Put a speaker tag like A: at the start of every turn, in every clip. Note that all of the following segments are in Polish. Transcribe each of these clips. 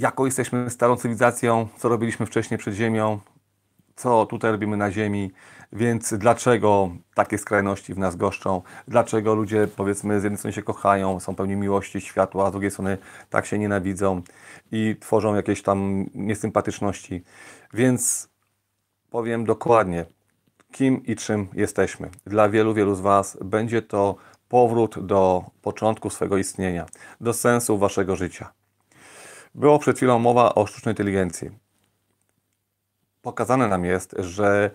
A: jaką jesteśmy starą cywilizacją, co robiliśmy wcześniej przed Ziemią, co tutaj robimy na Ziemi, więc dlaczego takie skrajności w nas goszczą, dlaczego ludzie powiedzmy z jednej strony się kochają, są pełni miłości, światła, a z drugiej strony tak się nienawidzą i tworzą jakieś tam niesympatyczności. Więc powiem dokładnie, kim i czym jesteśmy. Dla wielu, wielu z Was będzie to powrót do początku swego istnienia, do sensu Waszego życia. Było przed chwilą mowa o sztucznej inteligencji. Pokazane nam jest, że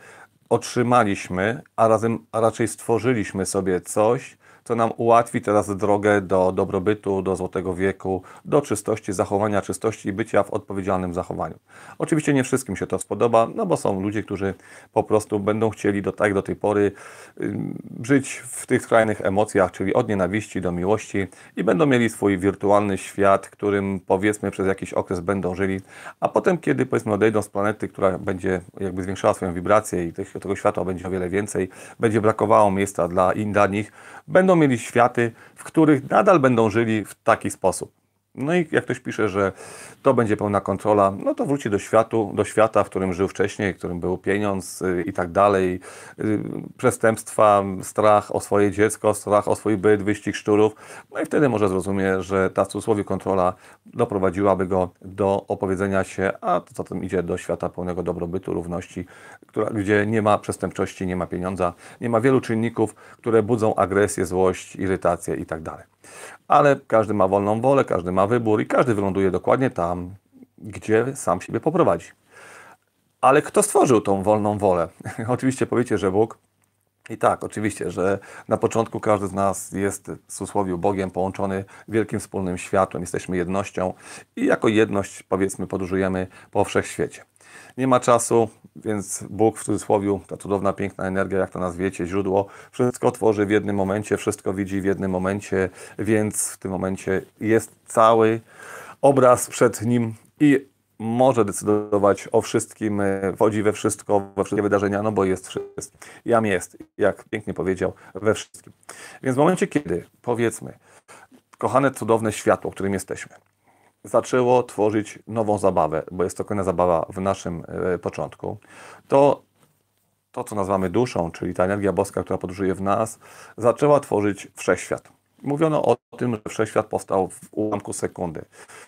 A: otrzymaliśmy, a, razem, a raczej stworzyliśmy sobie coś, co nam ułatwi teraz drogę do dobrobytu, do złotego wieku, do czystości, zachowania czystości i bycia w odpowiedzialnym zachowaniu. Oczywiście nie wszystkim się to spodoba, no bo są ludzie, którzy po prostu będą chcieli do, tak do tej pory żyć w tych skrajnych emocjach, czyli od nienawiści do miłości i będą mieli swój wirtualny świat, którym powiedzmy przez jakiś okres będą żyli, a potem kiedy powiedzmy odejdą z planety, która będzie jakby zwiększała swoją wibrację i tego światła będzie o wiele więcej, będzie brakowało miejsca dla, dla nich, będą mieli światy, w których nadal będą żyli w taki sposób. No i jak ktoś pisze, że to będzie pełna kontrola, no to wróci do światu, do świata, w którym żył wcześniej, w którym był pieniądz y, i tak dalej, y, przestępstwa, strach o swoje dziecko, strach o swój byt, wyścig szczurów. No i wtedy może zrozumie, że ta w cudzysłowie kontrola doprowadziłaby go do opowiedzenia się, a co tym idzie, do świata pełnego dobrobytu, równości, która, gdzie nie ma przestępczości, nie ma pieniądza, nie ma wielu czynników, które budzą agresję, złość, irytację i tak dalej ale każdy ma wolną wolę, każdy ma wybór i każdy wyląduje dokładnie tam, gdzie sam siebie poprowadzi. Ale kto stworzył tą wolną wolę? oczywiście powiecie, że Bóg. I tak, oczywiście, że na początku każdy z nas jest w cudzysłowie Bogiem połączony wielkim wspólnym światłem, jesteśmy jednością i jako jedność, powiedzmy, podróżujemy po wszechświecie. Nie ma czasu, więc Bóg w cudzysłowie, ta cudowna, piękna energia, jak to nazwiecie, źródło, wszystko tworzy w jednym momencie, wszystko widzi w jednym momencie, więc w tym momencie jest cały obraz przed nim i może decydować o wszystkim, wchodzi we wszystko, we wszystkie wydarzenia, no bo jest wszystko. Jam jest, jak pięknie powiedział, we wszystkim. Więc w momencie, kiedy, powiedzmy, kochane, cudowne światło, którym jesteśmy, zaczęło tworzyć nową zabawę, bo jest to kolejna zabawa w naszym e, początku, to to, co nazywamy duszą, czyli ta energia boska, która podróżuje w nas, zaczęła tworzyć wszechświat. Mówiono o tym, że wszechświat powstał w ułamku sekundy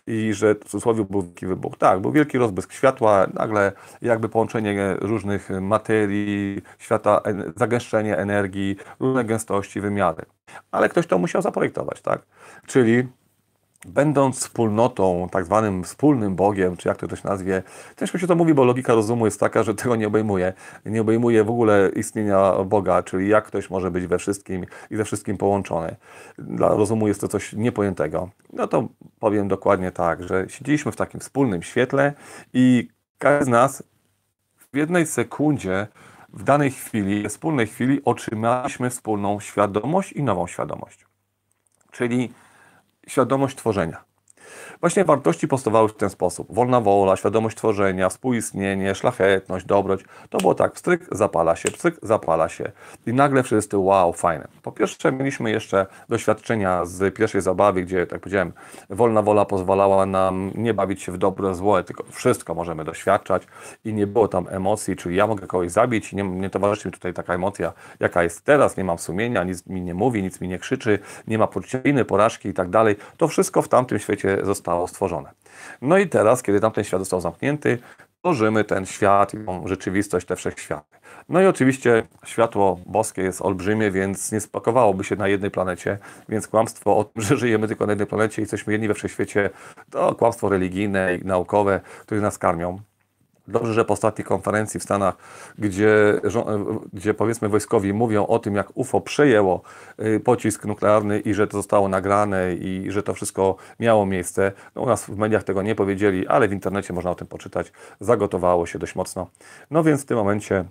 A: i że w cudzysłowie był wielki wybuch. Tak, był wielki rozbłysk światła, nagle jakby połączenie różnych materii, świata, zagęszczenie energii, różne gęstości, wymiary. Ale ktoś to musiał zaprojektować, tak? Czyli będąc wspólnotą, tak zwanym wspólnym Bogiem, czy jak to ktoś nazwie, ciężko się to mówi, bo logika rozumu jest taka, że tego nie obejmuje. Nie obejmuje w ogóle istnienia Boga, czyli jak ktoś może być we wszystkim i ze wszystkim połączony. Dla rozumu jest to coś niepojętego. No to powiem dokładnie tak, że siedzieliśmy w takim wspólnym świetle i każdy z nas w jednej sekundzie, w danej chwili, wspólnej chwili otrzymaliśmy wspólną świadomość i nową świadomość. Czyli świadomość tworzenia. Właśnie wartości powstawały w ten sposób. Wolna wola, świadomość tworzenia, współistnienie, szlachetność, dobroć. To było tak, pstryk, zapala się, pstryk, zapala się. I nagle wszyscy, wow, fajne. Po pierwsze mieliśmy jeszcze doświadczenia z pierwszej zabawy, gdzie, tak powiedziałem, wolna wola pozwalała nam nie bawić się w dobre, złe, tylko wszystko możemy doświadczać i nie było tam emocji, czyli ja mogę kogoś zabić i nie, nie towarzyszy mi tutaj taka emocja, jaka jest teraz, nie mam sumienia, nic mi nie mówi, nic mi nie krzyczy, nie ma poczucia winy, porażki i tak dalej. To wszystko w tamtym świecie zostało stworzone. No i teraz, kiedy tamten świat został zamknięty, tworzymy ten świat i tą rzeczywistość, te wszechświaty. No i oczywiście światło boskie jest olbrzymie, więc nie spakowałoby się na jednej planecie, więc kłamstwo o tym, że żyjemy tylko na jednej planecie i jesteśmy jedni we wszechświecie, to kłamstwo religijne i naukowe, które nas karmią. Dobrze, że po ostatniej konferencji w Stanach, gdzie, gdzie powiedzmy wojskowi mówią o tym, jak UFO przejęło y, pocisk nuklearny i że to zostało nagrane i że to wszystko miało miejsce. No, u nas w mediach tego nie powiedzieli, ale w internecie można o tym poczytać. Zagotowało się dość mocno. No więc w tym momencie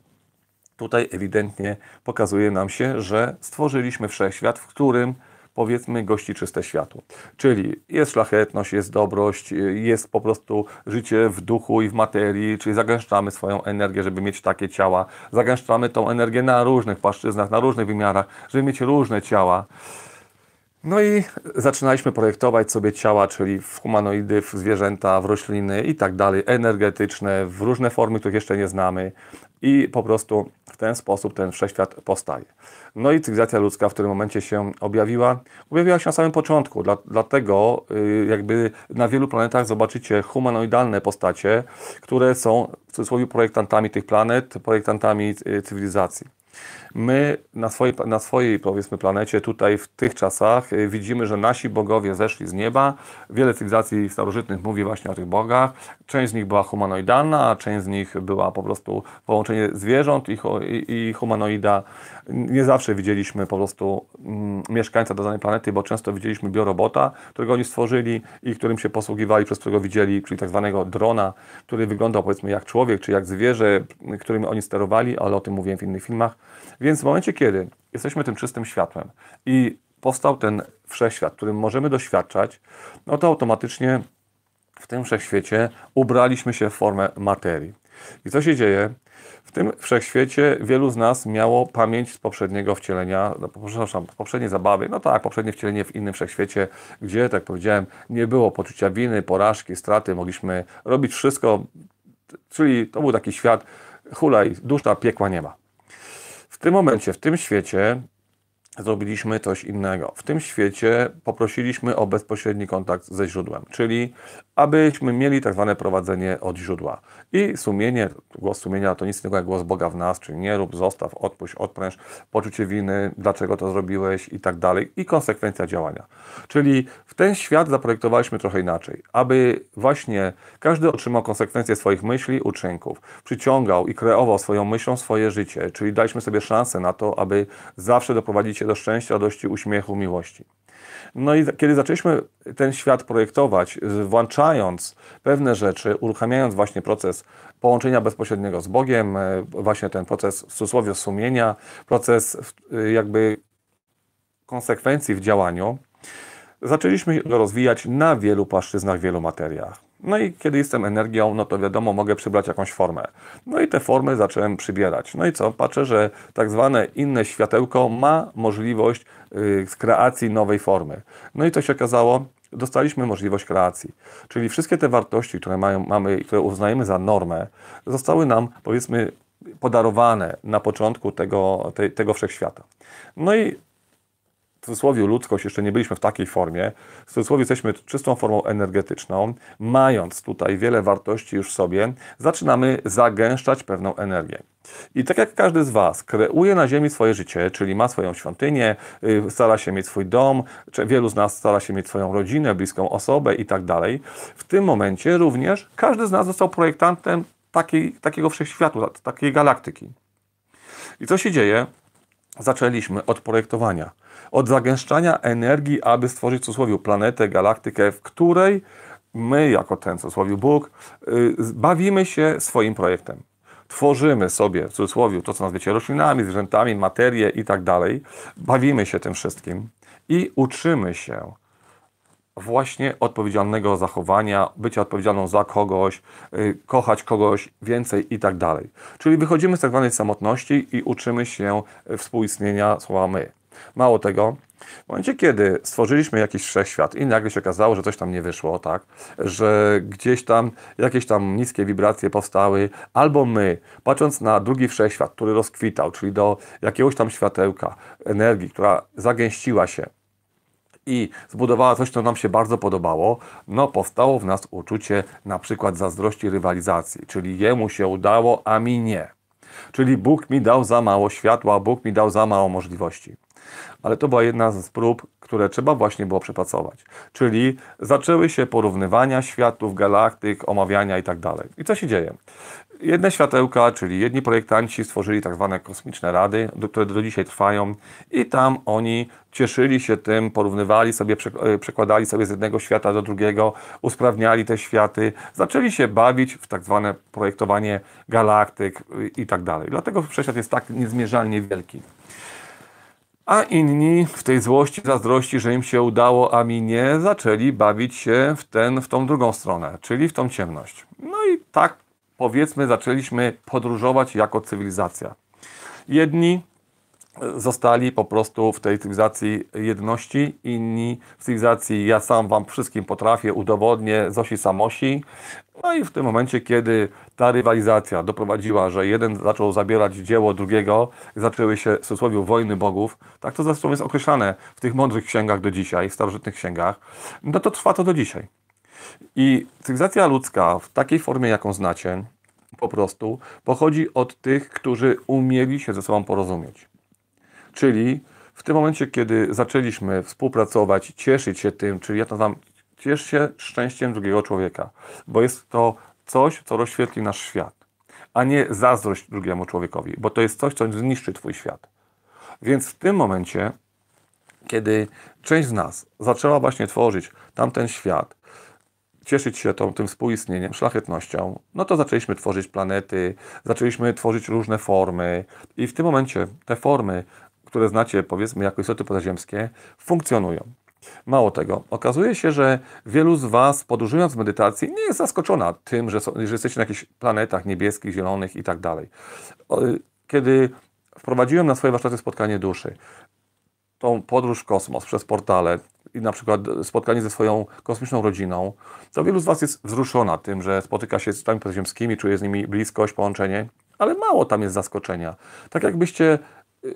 A: tutaj ewidentnie pokazuje nam się, że stworzyliśmy wszechświat, w którym powiedzmy gości czyste światło. Czyli jest szlachetność, jest dobrość, jest po prostu życie w duchu i w materii, czyli zagęszczamy swoją energię, żeby mieć takie ciała. Zagęszczamy tą energię na różnych płaszczyznach, na różnych wymiarach, żeby mieć różne ciała. No i zaczynaliśmy projektować sobie ciała, czyli w humanoidy, w zwierzęta, w rośliny i tak dalej, energetyczne, w różne formy, których jeszcze nie znamy. I po prostu w ten sposób ten wszechświat powstaje. No i cywilizacja ludzka w którym momencie się objawiła? Objawiła się na samym początku, dla, dlatego y, jakby na wielu planetach zobaczycie humanoidalne postacie, które są w cudzysłowie projektantami tych planet, projektantami y, cywilizacji. My na swojej, na swojej powiedzmy planecie, tutaj w tych czasach y, widzimy, że nasi bogowie zeszli z nieba. Wiele cywilizacji starożytnych mówi właśnie o tych bogach. Część z nich była humanoidalna, a część z nich była po prostu połączenie zwierząt i, i, i humanoida. Nie zawsze widzieliśmy po prostu mm, mieszkańca danej planety, bo często widzieliśmy biorobota, którego oni stworzyli i którym się posługiwali, przez którego widzieli, czyli tak zwanego drona, który wyglądał powiedzmy jak człowiek, czy jak zwierzę, którym oni sterowali, ale o tym mówiłem w innych filmach. Więc w momencie, kiedy jesteśmy tym czystym światłem i powstał ten wszechświat, którym możemy doświadczać, no to automatycznie w tym wszechświecie ubraliśmy się w formę materii. I co się dzieje? W tym wszechświecie wielu z nas miało pamięć z poprzedniego wcielenia, no, przepraszam, poprzedniej zabawy, no tak, poprzednie wcielenie w innym wszechświecie, gdzie, tak powiedziałem, nie było poczucia winy, porażki, straty, mogliśmy robić wszystko, czyli to był taki świat hulaj, dusza, piekła nie ma. W tym momencie, w tym świecie zrobiliśmy coś innego. W tym świecie poprosiliśmy o bezpośredni kontakt ze źródłem, czyli abyśmy mieli tak zwane prowadzenie od źródła. I sumienie, głos sumienia to nic innego jak głos Boga w nas, czyli nie rób, zostaw, odpuść, odpręż, poczucie winy, dlaczego to zrobiłeś i tak dalej. I konsekwencja działania. Czyli w ten świat zaprojektowaliśmy trochę inaczej, aby właśnie każdy otrzymał konsekwencje swoich myśli, uczynków, przyciągał i kreował swoją myślą swoje życie, czyli daliśmy sobie szansę na to, aby zawsze doprowadzić się do szczęścia, radości, uśmiechu, miłości. No i kiedy zaczęliśmy ten świat projektować, włączając pewne rzeczy, uruchamiając właśnie proces połączenia bezpośredniego z Bogiem, e, właśnie ten proces w cudzysłowie sumienia, proces e, jakby konsekwencji w działaniu, zaczęliśmy go rozwijać na wielu płaszczyznach, wielu materiach. No i kiedy jestem energią, no to wiadomo, mogę przybrać jakąś formę. No i te formy zacząłem przybierać. No i co? Patrzę, że tak zwane inne światełko ma możliwość yy, kreacji nowej formy. No i to się okazało, dostaliśmy możliwość kreacji. Czyli wszystkie te wartości, które mają, mamy, które uznajemy za normę, zostały nam, powiedzmy, podarowane na początku tego, te, tego wszechświata. No i cudzysłowie ludzkość, jeszcze nie byliśmy w takiej formie, w cudzysłowie jesteśmy czystą formą energetyczną, mając tutaj wiele wartości już w sobie, zaczynamy zagęszczać pewną energię. I tak jak każdy z Was kreuje na ziemi swoje życie, czyli ma swoją świątynię, y, stara się mieć swój dom, wielu z nas stara się mieć swoją rodzinę, bliską osobę i tak dalej, w tym momencie również każdy z nas został projektantem takiej, takiego wszechświatu, takiej galaktyki. I co się dzieje? Zaczęliśmy od projektowania od zagęszczania energii, aby stworzyć w cudzysłowie planetę, galaktykę, w której my, jako ten cudzysłowie Bóg, y, bawimy się swoim projektem. Tworzymy sobie w cudzysłowie to, co nazwiecie roślinami, zwierzętami, materię i tak dalej. Bawimy się tym wszystkim i uczymy się właśnie odpowiedzialnego zachowania, bycia odpowiedzialną za kogoś, y, kochać kogoś więcej i tak dalej. Czyli wychodzimy z tak zwanej samotności i uczymy się współistnienia słowa my. Mało tego, w momencie, kiedy stworzyliśmy jakiś wszechświat i nagle się okazało, że coś tam nie wyszło, tak, że gdzieś tam jakieś tam niskie wibracje powstały, albo my, patrząc na drugi wszechświat, który rozkwitał, czyli do jakiegoś tam światełka, energii, która zagęściła się, i zbudowała coś, co nam się bardzo podobało, no powstało w nas uczucie na przykład zazdrości rywalizacji, czyli jemu się udało, a mi nie. Czyli Bóg mi dał za mało światła, Bóg mi dał za mało możliwości. Ale to była jedna z prób, które trzeba właśnie było przepracować. Czyli zaczęły się porównywania światów, galaktyk, omawiania i tak dalej. I co się dzieje? Jedne światełka, czyli jedni projektanci stworzyli tak zwane kosmiczne rady, które do dzisiaj trwają i tam oni cieszyli się tym, porównywali sobie, e, przekładali sobie z jednego świata do drugiego, usprawniali te światy, zaczęli się bawić w tak zwane projektowanie galaktyk i tak dalej. Dlatego wszechświat jest tak niezmierzalnie wielki. A inni w tej złości, zazdrości, że im się udało, a mi nie, zaczęli bawić się w, ten, w tą drugą stronę, czyli w tą ciemność. No i tak powiedzmy zaczęliśmy podróżować jako cywilizacja. Jedni zostali po prostu w tej cywilizacji jedności, inni w cywilizacji ja sam wam wszystkim potrafię, udowodnię, Zosi Samosi. No i w tym momencie, kiedy ta rywalizacja doprowadziła, że jeden zaczął zabierać dzieło drugiego, zaczęły się w cudzysłowie wojny bogów, tak to zresztą jest określane w tych mądrych księgach do dzisiaj, w starożytnych księgach, no to trwa to do dzisiaj. I cywilizacja ludzka w takiej formie, jaką znacie, po prostu pochodzi od tych, którzy umieli się ze sobą porozumieć. Czyli w tym momencie, kiedy zaczęliśmy współpracować, cieszyć się tym, czyli ja to nazywam, ciesz się szczęściem drugiego człowieka, bo jest to coś, co rozświetli nasz świat, a nie zazdrość drugiemu człowiekowi, bo to jest coś, co zniszczy Twój świat. Więc w tym momencie, kiedy część z nas zaczęła właśnie tworzyć tamten świat, cieszyć się tą, tym współistnieniem, szlachetnością, no to zaczęliśmy tworzyć planety, zaczęliśmy tworzyć różne formy i w tym momencie te formy które znacie powiedzmy jako istoty pozaziemskie, funkcjonują. Mało tego, okazuje się, że wielu z Was podróżując medytacji nie jest zaskoczona tym, że, że jesteście na jakichś planetach niebieskich, zielonych i tak dalej. Kiedy wprowadziłem na swoje warsztaty spotkanie duszy, tą podróż w kosmos przez portale i na przykład spotkanie ze swoją kosmiczną rodziną, to wielu z Was jest wzruszona tym, że spotyka się z istotami pozaziemskimi, czuje z nimi bliskość, połączenie, ale mało tam jest zaskoczenia. Tak jakbyście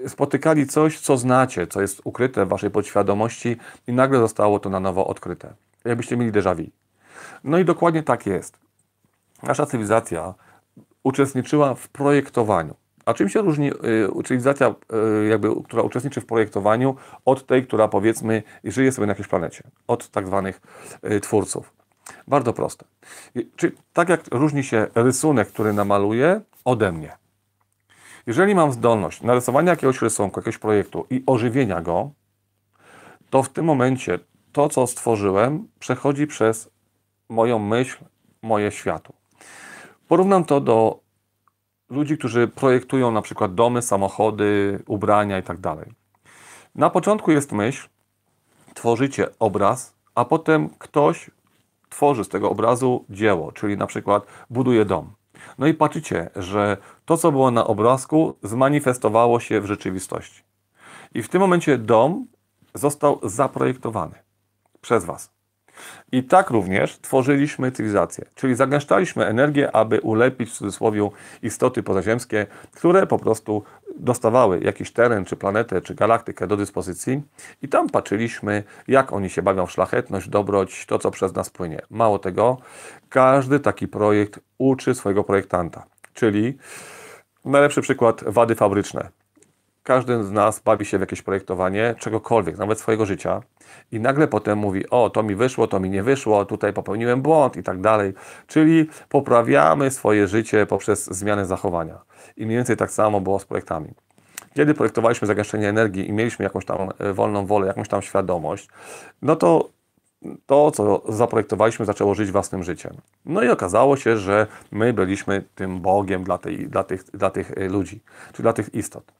A: spotykali coś, co znacie, co jest ukryte w waszej podświadomości i nagle zostało to na nowo odkryte. Jakbyście mieli déjà vu. No i dokładnie tak jest. Nasza cywilizacja uczestniczyła w projektowaniu. A czym się różni y, cywilizacja, y, jakby, która uczestniczy w projektowaniu, od tej, która powiedzmy żyje sobie na jakiejś planecie, od tak zwanych y, twórców? Bardzo proste. Czy tak jak różni się rysunek, który namaluję, ode mnie. Jeżeli mam zdolność narysowania jakiegoś rysunku, jakiegoś projektu i ożywienia go, to w tym momencie to, co stworzyłem, przechodzi przez moją myśl, moje światło. Porównam to do ludzi, którzy projektują na przykład domy, samochody, ubrania itd. Tak na początku jest myśl, tworzycie obraz, a potem ktoś tworzy z tego obrazu dzieło, czyli na przykład buduje dom. No i patrzycie, że to, co było na obrazku, zmanifestowało się w rzeczywistości. I w tym momencie dom został zaprojektowany przez Was. I tak również tworzyliśmy cywilizację, czyli zagęszczaliśmy energię, aby ulepić w cudzysłowie istoty pozaziemskie, które po prostu dostawały jakiś teren, czy planetę, czy galaktykę do dyspozycji i tam patrzyliśmy, jak oni się bawią w szlachetność, dobroć, to co przez nas płynie. Mało tego, każdy taki projekt uczy swojego projektanta, czyli najlepszy przykład wady fabryczne. Każdy z nas bawi się w jakieś projektowanie czegokolwiek, nawet swojego życia i nagle potem mówi, o to mi wyszło, to mi nie wyszło, tutaj popełniłem błąd i tak dalej. Czyli poprawiamy swoje życie poprzez zmianę zachowania. I mniej więcej tak samo było z projektami. Kiedy projektowaliśmy zagęszczenie energii i mieliśmy jakąś tam e, wolną wolę, jakąś tam świadomość, no to to, co zaprojektowaliśmy, zaczęło żyć własnym życiem. No i okazało się, że my byliśmy tym Bogiem dla, tej, dla, tych, dla tych e, ludzi, czy dla tych istot.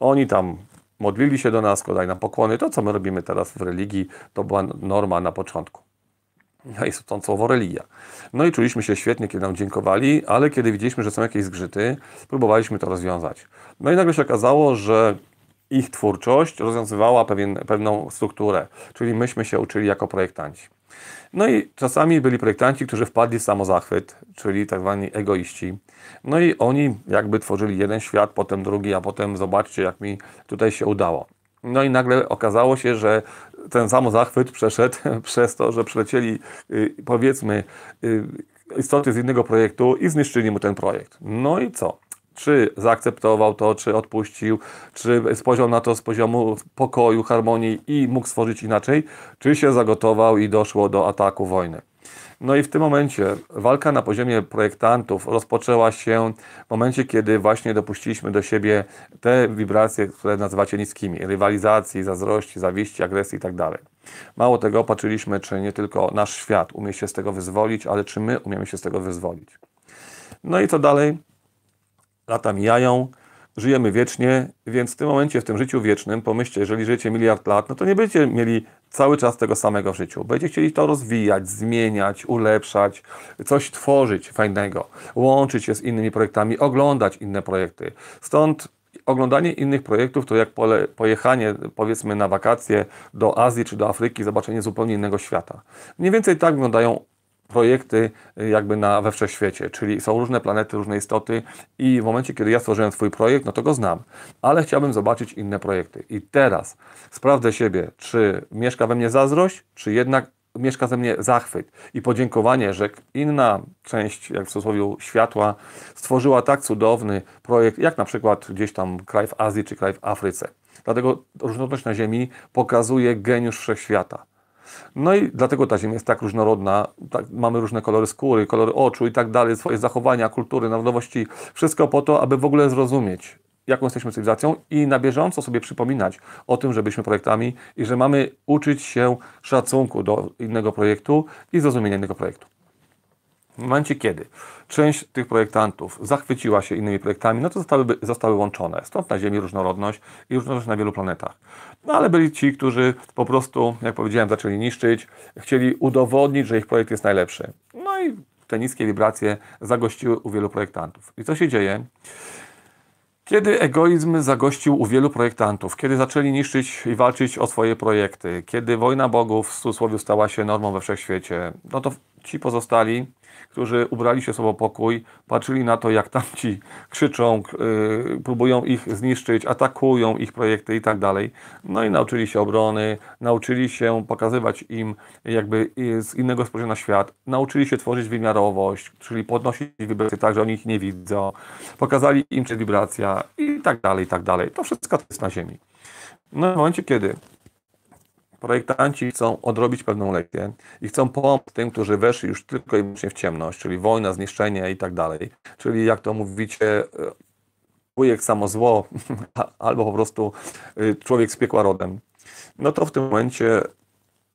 A: Oni tam modlili się do nas, składali nam pokłony. To, co my robimy teraz w religii, to była norma na początku. No i stąd słowo religia. No i czuliśmy się świetnie, kiedy nam dziękowali, ale kiedy widzieliśmy, że są jakieś zgrzyty, próbowaliśmy to rozwiązać. No i nagle się okazało, że ich twórczość rozwiązywała pewien, pewną strukturę, czyli myśmy się uczyli jako projektanci. No i czasami byli projektanci, którzy wpadli w samozachwyt, czyli tak zwani egoiści. No i oni jakby tworzyli jeden świat, potem drugi, a potem zobaczcie, jak mi tutaj się udało. No i nagle okazało się, że ten samozachwyt przeszedł przez to, że przylecieli y, powiedzmy y, istoty z innego projektu i zniszczyli mu ten projekt. No i co? Czy zaakceptował to, czy odpuścił, czy spojrzał na to z poziomu pokoju, harmonii i mógł stworzyć inaczej, czy się zagotował i doszło do ataku wojny. No i w tym momencie walka na poziomie projektantów rozpoczęła się w momencie, kiedy właśnie dopuściliśmy do siebie te wibracje, które nazywacie niskimi, rywalizacji, zazdrości, zawiści, agresji itd. Tak Mało tego, patrzyliśmy, czy nie tylko nasz świat umie się z tego wyzwolić, ale czy my umiemy się z tego wyzwolić. No i co dalej? Lata mijają, żyjemy wiecznie, więc w tym momencie, w tym życiu wiecznym, pomyślcie, jeżeli żyjecie miliard lat, no to nie będziecie mieli cały czas tego samego w życiu. Będziecie chcieli to rozwijać, zmieniać, ulepszać, coś tworzyć fajnego, łączyć się z innymi projektami, oglądać inne projekty. Stąd oglądanie innych projektów to jak pole, pojechanie powiedzmy na wakacje do Azji czy do Afryki, zobaczenie zupełnie innego świata. Mniej więcej tak wyglądają projekty y, jakby na, we wszechświecie, czyli są różne planety, różne istoty i w momencie, kiedy ja stworzyłem swój projekt, no to go znam, ale chciałbym zobaczyć inne projekty. I teraz sprawdzę siebie, czy mieszka we mnie zazdrość, czy jednak mieszka ze mnie zachwyt i podziękowanie, że inna część, jak w cudzysłowie, światła stworzyła tak cudowny projekt, jak na przykład gdzieś tam kraj w Azji czy kraj w Afryce. Dlatego różnorodność na Ziemi pokazuje geniusz wszechświata. No i dlatego ta Ziemia jest tak różnorodna, tak, mamy różne kolory skóry, kolory oczu i tak dalej, swoje zachowania, kultury, narodowości, wszystko po to, aby w ogóle zrozumieć, jaką jesteśmy cywilizacją i na bieżąco sobie przypominać o tym, że byliśmy projektami i że mamy uczyć się szacunku do innego projektu i zrozumienia innego projektu. W momencie, kiedy część tych projektantów zachwyciła się innymi projektami, no to zostały, zostały łączone. Stąd na Ziemi różnorodność i różnorodność na wielu planetach. No ale byli ci, którzy po prostu, jak powiedziałem, zaczęli niszczyć, chcieli udowodnić, że ich projekt jest najlepszy. No i te niskie wibracje zagościły u wielu projektantów. I co się dzieje? Kiedy egoizm zagościł u wielu projektantów, kiedy zaczęli niszczyć i walczyć o swoje projekty, kiedy wojna bogów w cudzysłowie stała się normą we wszechświecie, no to ci pozostali którzy ubrali się sobą pokój, patrzyli na to, jak tamci krzyczą, yy, próbują ich zniszczyć, atakują ich projekty i tak dalej. No i nauczyli się obrony, nauczyli się pokazywać im jakby z innego spojrzenia na świat, nauczyli się tworzyć wymiarowość, czyli podnosić wibracje tak, że oni ich nie widzą, pokazali im, czy wibracja i tak dalej, i tak dalej. To wszystko jest na ziemi. No w momencie, kiedy projektanci chcą odrobić pewną lekcję i chcą pomóc tym, którzy weszli już tylko i wyłącznie w ciemność, czyli wojna, zniszczenie i tak dalej. Czyli jak to mówicie, wujek samo zło, albo po prostu y, człowiek z piekła rodem. No to w tym momencie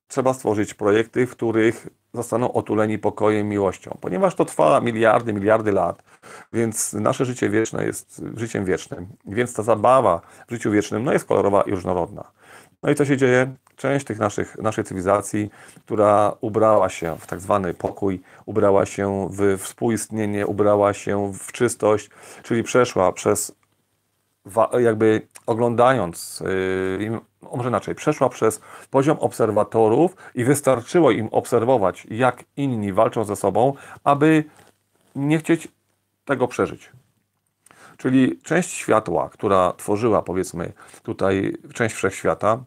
A: trzeba stworzyć projekty, w których zostaną otuleni pokojem, miłością. Ponieważ to trwa miliardy, miliardy lat, więc nasze życie wieczne jest życiem wiecznym. Więc ta zabawa w życiu wiecznym no jest kolorowa i różnorodna. No i co się dzieje? Część tych naszych, naszej cywilizacji, która ubrała się w tak zwany pokój, ubrała się w współistnienie, ubrała się w czystość, czyli przeszła przez, jakby oglądając, yy, może inaczej, przeszła przez poziom obserwatorów i wystarczyło im obserwować, jak inni walczą ze sobą, aby nie chcieć tego przeżyć. Czyli część światła, która tworzyła, powiedzmy, tutaj część wszechświata,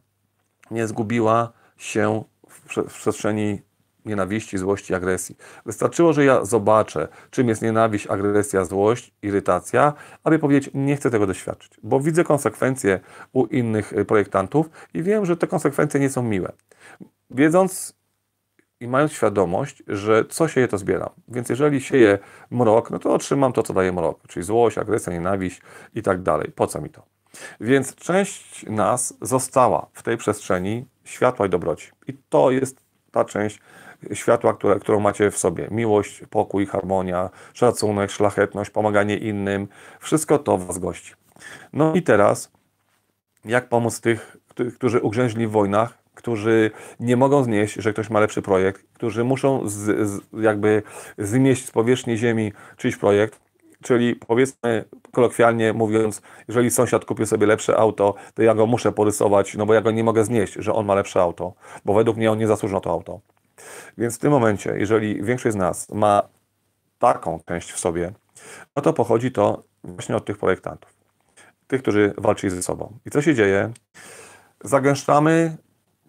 A: nie zgubiła się w, przestrzeni nienawiści, złości, agresji. Wystarczyło, że ja zobaczę, czym jest nienawiść, agresja, złość, irytacja, aby powiedzieć, nie chcę tego doświadczyć, bo widzę konsekwencje u innych y, projektantów i wiem, że te konsekwencje nie są miłe. Wiedząc i mając świadomość, że co sieje, to zbieram. Więc jeżeli sieje mrok, no to otrzymam to, co daje mrok, czyli złość, agresja, nienawiść i tak dalej. Po co mi to? Więc część nas została w tej przestrzeni światła i dobroci. I to jest ta część światła, które, którą macie w sobie. Miłość, pokój, harmonia, szacunek, szlachetność, pomaganie innym. Wszystko to was gości. No i teraz jak pomóc tych, któ- którzy ugrzęźli w wojnach, którzy nie mogą znieść, że ktoś ma lepszy projekt, którzy muszą z, z, jakby zmieść z powierzchni ziemi czyjś projekt, czyli powiedzmy kolokwialnie mówiąc, jeżeli sąsiad kupił sobie lepsze auto, to ja go muszę porysować, no bo ja go nie mogę znieść, że on ma lepsze auto, bo według mnie on nie zasłuży na to auto. Więc w tym momencie, jeżeli większość z nas ma taką część w sobie, no to pochodzi to właśnie od tych projektantów. Tych, którzy walczyli ze sobą. I co się dzieje? Zagęszczamy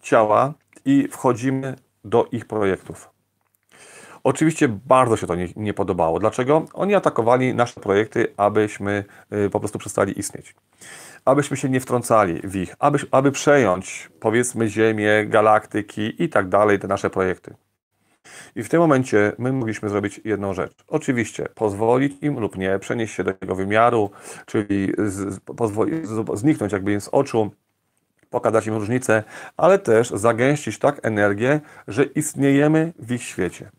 A: ciała i wchodzimy do ich projektów. Oczywiście bardzo się to nie, nie podobało. Dlaczego? Oni atakowali nasze projekty, abyśmy y, po prostu przestali istnieć. Abyśmy się nie wtrącali w ich, aby, aby przejąć, powiedzmy, Ziemię, galaktyki i tak dalej, te nasze projekty. I w tym momencie my mogliśmy zrobić jedną rzecz. Oczywiście pozwolić im lub nie przenieść się do tego wymiaru, czyli z, pozwolić, z, zniknąć jakby im z oczu, pokazać im różnicę, ale też zagęścić tak energię, że istniejemy w ich świecie.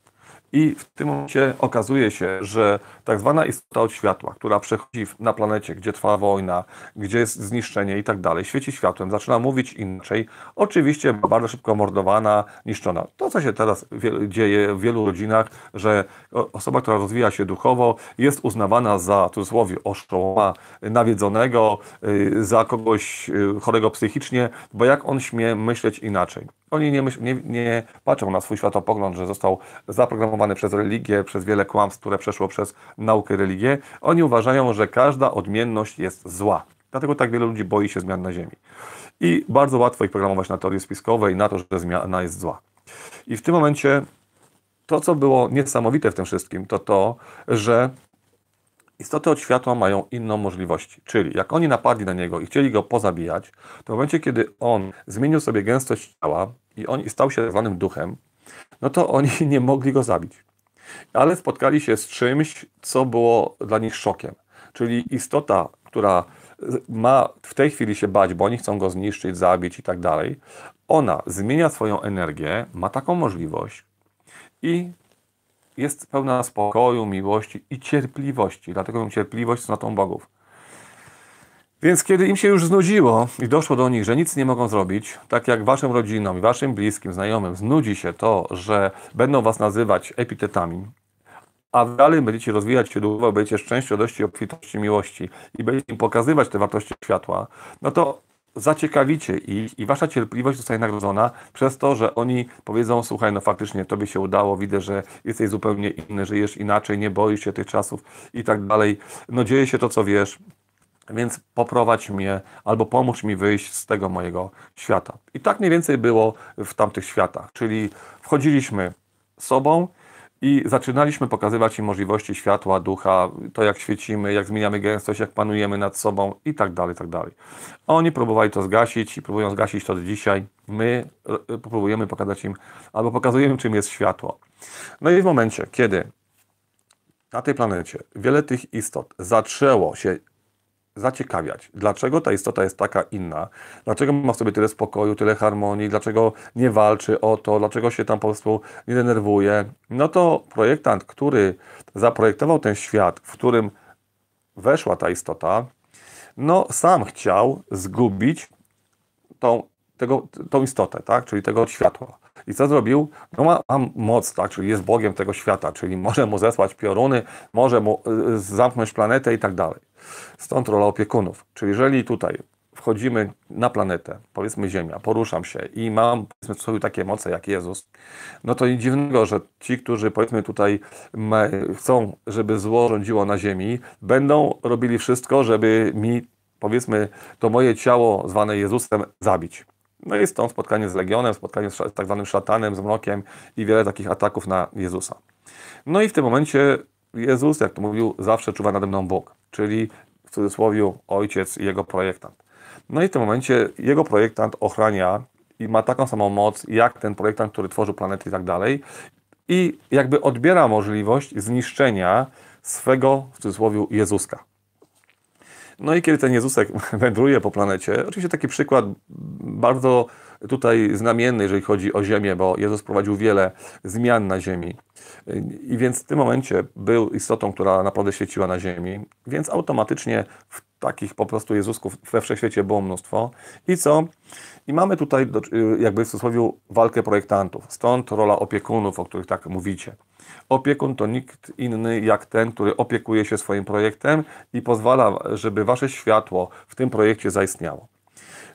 A: I w tym momencie okazuje się, że tak zwana istota od światła, która przechodzi na planecie, gdzie trwa wojna, gdzie jest zniszczenie i tak dalej, świeci światłem, zaczyna mówić inaczej, oczywiście bardzo szybko mordowana, niszczona. To, co się teraz dzieje w wielu rodzinach, że osoba, która rozwija się duchowo, jest uznawana za, w cudzysłowie, oszołoma, nawiedzonego, y, za kogoś y, chorego psychicznie, bo jak on śmie myśleć inaczej. Oni nie, myśl, nie, nie patrzą na swój światopogląd, że został zaprogramowany przez religię, przez wiele kłamstw, które przeszło przez naukę religię. Oni uważają, że każda odmienność jest zła. Dlatego tak wielu ludzi boi się zmian na Ziemi. I bardzo łatwo ich programować na teorie spiskowe i na to, że zmiana jest zła. I w tym momencie to, co było niesamowite w tym wszystkim, to to, że istoty od światła mają inną możliwość. Czyli jak oni napadli na niego i chcieli go pozabijać, to w momencie, kiedy on zmienił sobie gęstość ciała i on stał się zwanym duchem, no to oni nie mogli go zabić. Ale spotkali się z czymś, co było dla nich szokiem. Czyli istota, która ma w tej chwili się bać, bo oni chcą go zniszczyć, zabić i tak dalej, ona zmienia swoją energię, ma taką możliwość i jest pełna spokoju, miłości i cierpliwości. Dlatego cierpliwość z natą bogów. Więc kiedy im się już znudziło i doszło do nich, że nic nie mogą zrobić, tak jak waszym rodzinom i waszym bliskim, znajomym znudzi się to, że będą was nazywać epitetami, a dalej będziecie rozwijać się duchowo, będziecie szczęściu, radości, obfitości, miłości i będziecie im pokazywać te wartości światła, no to zaciekawicie ich i wasza cierpliwość zostaje nagrodzona przez to, że oni powiedzą, słuchaj, no faktycznie tobie się udało, widzę, że jesteś zupełnie inny, żyjesz inaczej, nie boisz się tych czasów i tak dalej. No dzieje się to, co wiesz, więc poprowadź mnie albo pomóż mi wyjść z tego mojego świata. I tak mniej więcej było w tamtych światach, czyli wchodziliśmy sobą i zaczynaliśmy pokazywać im możliwości światła, ducha, to jak świecimy, jak zmieniamy gęstość, jak panujemy nad sobą i tak dalej, tak dalej. Oni próbowali to zgasić i próbują zgasić to do dzisiaj. My e, próbujemy pokazać im, albo pokazujemy, czym jest światło. No i w momencie, kiedy na tej planecie wiele tych istot zaczęło się zaciekawiać, dlaczego ta istota jest taka inna, dlaczego ma w sobie tyle spokoju, tyle harmonii, dlaczego nie walczy o to, dlaczego się tam po prostu nie denerwuje, no to projektant, który zaprojektował ten świat, w którym weszła ta istota, no sam chciał zgubić tą, tego, tą istotę, tak? czyli tego światła. I co zrobił? No ma, ma moc, tak? czyli jest Bogiem tego świata, czyli może mu zesłać pioruny, może mu y, zamknąć planetę i tak dalej. Stąd rola opiekunów. Czyli jeżeli tutaj wchodzimy na planetę, powiedzmy Ziemia, poruszam się i mam powiedzmy w sobie takie moce jak Jezus, no to nic dziwnego, że ci, którzy powiedzmy tutaj chcą, żeby zło rządziło na Ziemi, będą robili wszystko, żeby mi powiedzmy to moje ciało zwane Jezusem zabić. No i stąd spotkanie z Legionem, spotkanie z tak zwanym szatanem, z mrokiem i wiele takich ataków na Jezusa. No i w tym momencie Jezus, jak to mówił, zawsze czuwa nade mną Bóg, czyli w cudzysłowie ojciec i jego projektant. No i w tym momencie jego projektant ochrania i ma taką samą moc jak ten projektant, który tworzył planety i tak dalej. I jakby odbiera możliwość zniszczenia swego, w cudzysłowie, Jezuska. No i kiedy ten Jezusek wędruje po planecie, oczywiście taki przykład bardzo tutaj znamienny, jeżeli chodzi o Ziemię, bo Jezus prowadził wiele zmian na Ziemi. I więc w tym momencie był istotą, która naprawdę świeciła na Ziemi, więc automatycznie w takich po prostu Jezusków we wszechświecie było mnóstwo. I co? I mamy tutaj jakby w cudzysłowie walkę projektantów. Stąd rola opiekunów, o których tak mówicie. Opiekun to nikt inny jak ten, który opiekuje się swoim projektem i pozwala, żeby wasze światło w tym projekcie zaistniało.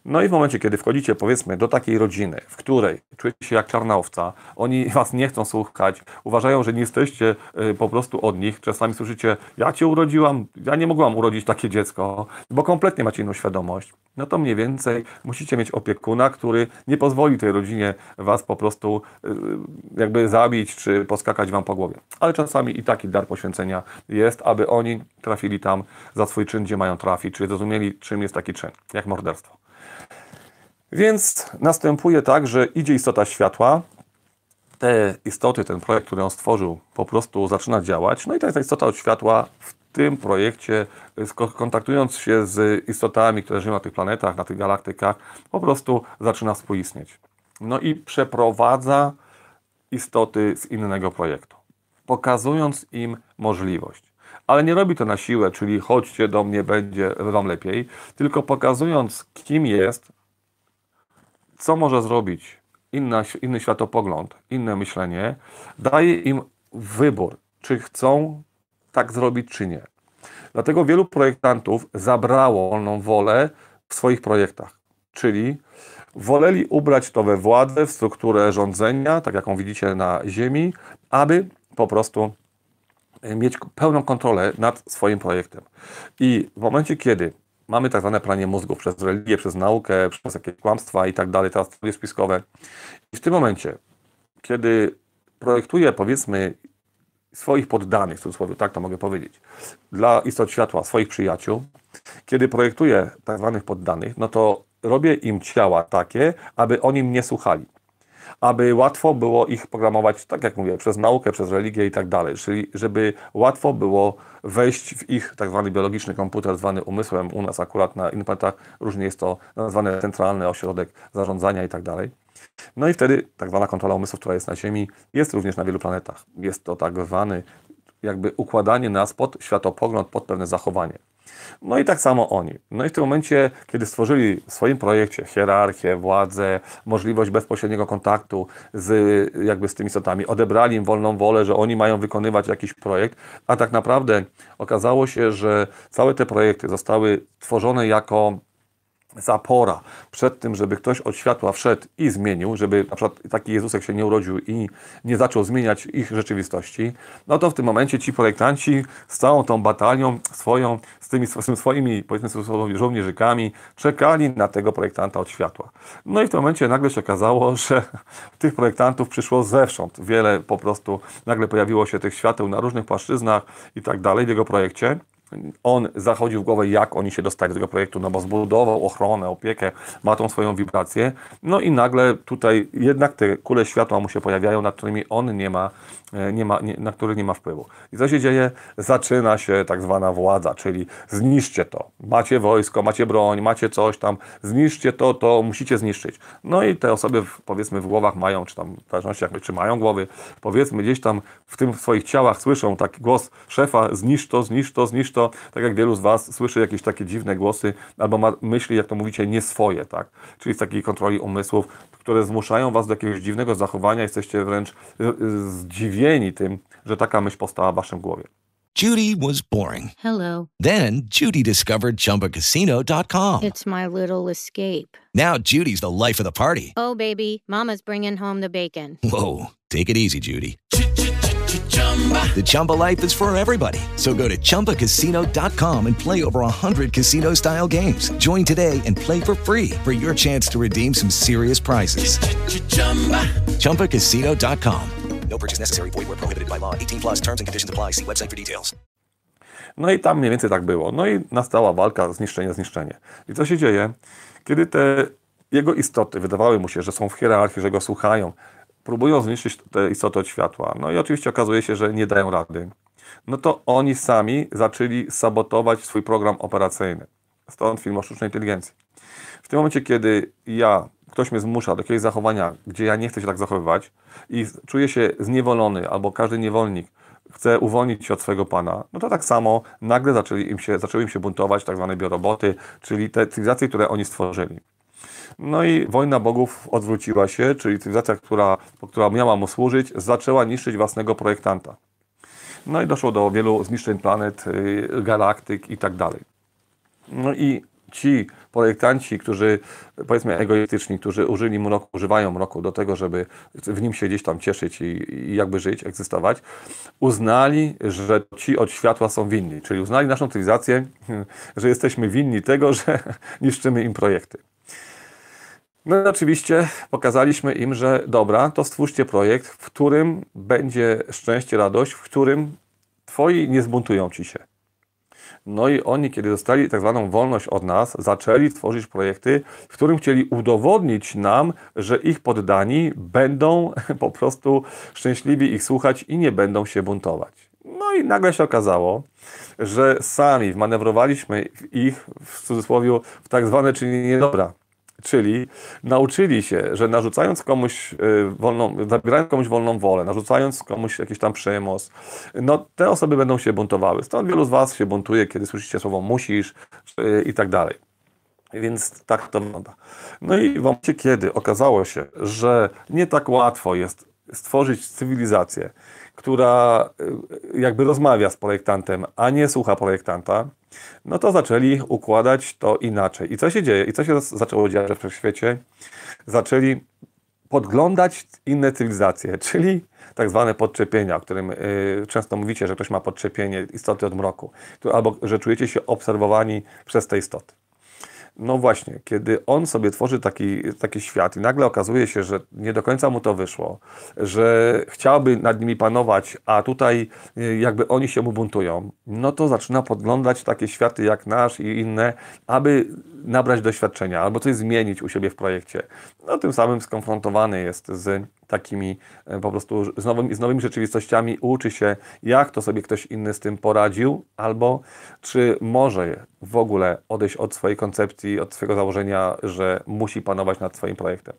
A: No i w momencie, kiedy wchodzicie, powiedzmy, do takiej rodziny, w której czujecie się jak czarna owca, oni was nie chcą słuchać, uważają, że nie jesteście y, po prostu od nich, czasami słyszycie, ja cię urodziłam, ja nie mogłam urodzić takie dziecko, bo kompletnie macie inną świadomość, no to mniej więcej musicie mieć opiekuna, który nie pozwoli tej rodzinie was po prostu y, jakby zabić, czy poskakać wam po głowie. Ale czasami i taki dar poświęcenia jest, aby oni trafili tam za swój czyn, gdzie mają trafić, czyli zrozumieli, czym jest taki czyn, jak morderstwo. Więc następuje tak, że idzie istota światła, te istoty, ten projekt, który on stworzył, po prostu zaczyna działać. No i ta istota od światła w tym projekcie, kontaktując się z istotami, które żyją na tych planetach, na tych galaktykach, po prostu zaczyna współistnieć. No i przeprowadza istoty z innego projektu, pokazując im możliwość. Ale nie robi to na siłę, czyli chodźcie do mnie, będzie wam lepiej, tylko pokazując, kim jest, co może zrobić inna, inny światopogląd, inne myślenie, daje im wybór, czy chcą tak zrobić, czy nie. Dlatego wielu projektantów zabrało wolną wolę w swoich projektach, czyli woleli ubrać to we władzę, w strukturę rządzenia, tak jaką widzicie na Ziemi, aby po prostu mieć pełną kontrolę nad swoim projektem. I w momencie, kiedy mamy tak zwane pranie mózgów przez religię, przez naukę, przez jakieś kłamstwa i tak dalej, teraz teorie spiskowe. I w tym momencie, kiedy projektuję, powiedzmy, swoich poddanych, w cudzysłowie, tak to mogę powiedzieć, dla istot światła, swoich przyjaciół, kiedy projektuję tak zwanych poddanych, no to robię im ciała takie, aby oni mnie słuchali aby łatwo było ich programować, tak jak mówię, przez naukę, przez religię i tak dalej, czyli żeby łatwo było wejść w ich tak zwany biologiczny komputer, zwany umysłem, u nas akurat na planetach różnie jest to nazwane centralny ośrodek zarządzania i tak dalej. No i wtedy tak zwana kontrola umysłu, która jest na Ziemi, jest również na wielu planetach. Jest to tak zwany jakby układanie nas pod światopogląd, pod pewne zachowanie. No i tak samo oni. No i w tym momencie, kiedy stworzyli w swoim projekcie hierarchię, władzę, możliwość bezpośredniego kontaktu z, jakby z tymi istotami, odebrali im wolną wolę, że oni mają wykonywać jakiś projekt, a tak naprawdę okazało się, że całe te projekty zostały tworzone jako zapora przed tym, żeby ktoś od światła wszedł i zmienił, żeby na przykład taki Jezusek się nie urodził i nie zaczął zmieniać ich rzeczywistości, no to w tym momencie ci projektanci z całą tą batalią swoją, z tymi swoimi powiedzmy żołnierzykami czekali na tego projektanta od światła. No i w tym momencie nagle się okazało, że tych projektantów przyszło zewsząd. Wiele po prostu nagle pojawiło się tych świateł na różnych płaszczyznach i tak dalej w jego projekcie on zachodził w głowę, jak oni się dostali do tego projektu, no bo zbudował ochronę, opiekę, ma tą swoją wibrację, no i nagle tutaj jednak te kule światła mu się pojawiają, nad którymi on nie ma, e, nie ma nie, na których nie ma wpływu. I co się dzieje? Zaczyna się tak zwana władza, czyli zniszczcie to. Macie wojsko, macie broń, macie coś tam, zniszczcie to, to musicie zniszczyć. No i te osoby w, powiedzmy w głowach mają, czy tam w zależności jak czy mają głowy, powiedzmy gdzieś tam w tym w swoich ciałach słyszą taki głos szefa, zniszcz to, zniszcz to, zniszcz to, to, tak jak wielu z Was słyszy jakieś takie dziwne głosy, albo ma myśli, jak to mówicie, nie swoje, tak? Czyli z takiej kontroli umysłów, które zmuszają Was do jakiegoś dziwnego zachowania, jesteście wręcz y, y, zdziwieni tym, że taka myśl powstała w Waszym głowie.
B: Judy was boring.
C: Hello.
B: Then Judy discovered ChumbaCasino.com.
C: It's my little escape.
B: Now Judy's the life of the party.
C: Oh, baby, mama's bringing home the bacon.
B: Whoa, take it easy, Judy. The Chumba life is for everybody. So go to ChumbaCasino.com and play over 100 casino style games. Join today and play for free for your chance to redeem some serious prizes. ChumbaCasino.com.
D: No purchase necessary. Void where prohibited by law. 18 plus terms and conditions apply. See website for details.
A: No i tam mniej więcej tak było. No i nastała walka, zniszczenie, zniszczenie. I co się dzieje? Kiedy te jego istoty wydawały mu się, że są w hierarchii, że go słuchają, próbują zniszczyć te istoty od światła. No i oczywiście okazuje się, że nie dają rady. No to oni sami zaczęli sabotować swój program operacyjny. Stąd film o sztucznej inteligencji. W tym momencie, kiedy ja, ktoś mnie zmusza do jakiegoś zachowania, gdzie ja nie chcę się tak zachowywać i czuję się zniewolony, albo każdy niewolnik chce uwolnić się od swojego pana, no to tak samo nagle zaczęli im się, zaczęły im się buntować tak zwane bioroboty, czyli te cywilizacje, które oni stworzyli. No i wojna bogów odwróciła się, czyli cywilizacja, która, która miała mu służyć, zaczęła niszczyć własnego projektanta. No i doszło do wielu zniszczeń planet, y, galaktyk i tak dalej. No i ci projektanci, którzy powiedzmy egoistyczni, którzy użyli mroku, używają mroku do tego, żeby w nim się gdzieś tam cieszyć i, i jakby żyć, egzystować, uznali, że ci od światła są winni. Czyli uznali naszą cywilizację, że jesteśmy winni tego, że niszczymy im projekty. No i oczywiście pokazaliśmy im, że dobra, to stwórzcie projekt, w którym będzie szczęście, radość, w którym twoi nie zbuntują ci się. No i oni, kiedy dostali tak zwaną wolność od nas, zaczęli tworzyć projekty, w którym chcieli udowodnić nam, że ich poddani będą po prostu szczęśliwi ich słuchać i nie będą się buntować. No i nagle się okazało, że sami wmanewrowaliśmy ich w cudzysłowie w tak zwane czynienie dobra. Czyli nauczyli się, że narzucając komuś y, wolną, zabierając komuś wolną wolę, narzucając komuś jakiś tam przymus, no te osoby będą się buntowały. Stąd wielu z Was się buntuje, kiedy słyszycie słowo musisz y, i tak dalej. Więc tak to wygląda. No i w momencie, kiedy okazało się, że nie tak łatwo jest stworzyć cywilizację, która y, jakby rozmawia z projektantem, a nie słucha projektanta, no to zaczęli układać to inaczej. I co się dzieje? I co się zaczęło dziać w świecie? Zaczęli podglądać inne cywilizacje, czyli tak zwane podczepienia, o którym y, często mówicie, że ktoś ma podczepienie istoty od mroku, albo że czujecie się obserwowani przez te istoty. No właśnie, kiedy on sobie tworzy taki, taki świat i nagle okazuje się, że nie do końca mu to wyszło, że chciałby nad nimi panować, a tutaj y, jakby oni się mu buntują, no to zaczyna podglądać takie światy jak nasz i inne, aby nabrać doświadczenia albo coś zmienić u siebie w projekcie. No tym samym skonfrontowany jest z takimi e, po prostu z, nowym, z nowymi rzeczywistościami, uczy się, jak to sobie ktoś inny z tym poradził, albo czy może w ogóle odejść od swojej koncepcji, od swojego założenia, że musi panować nad swoim projektem.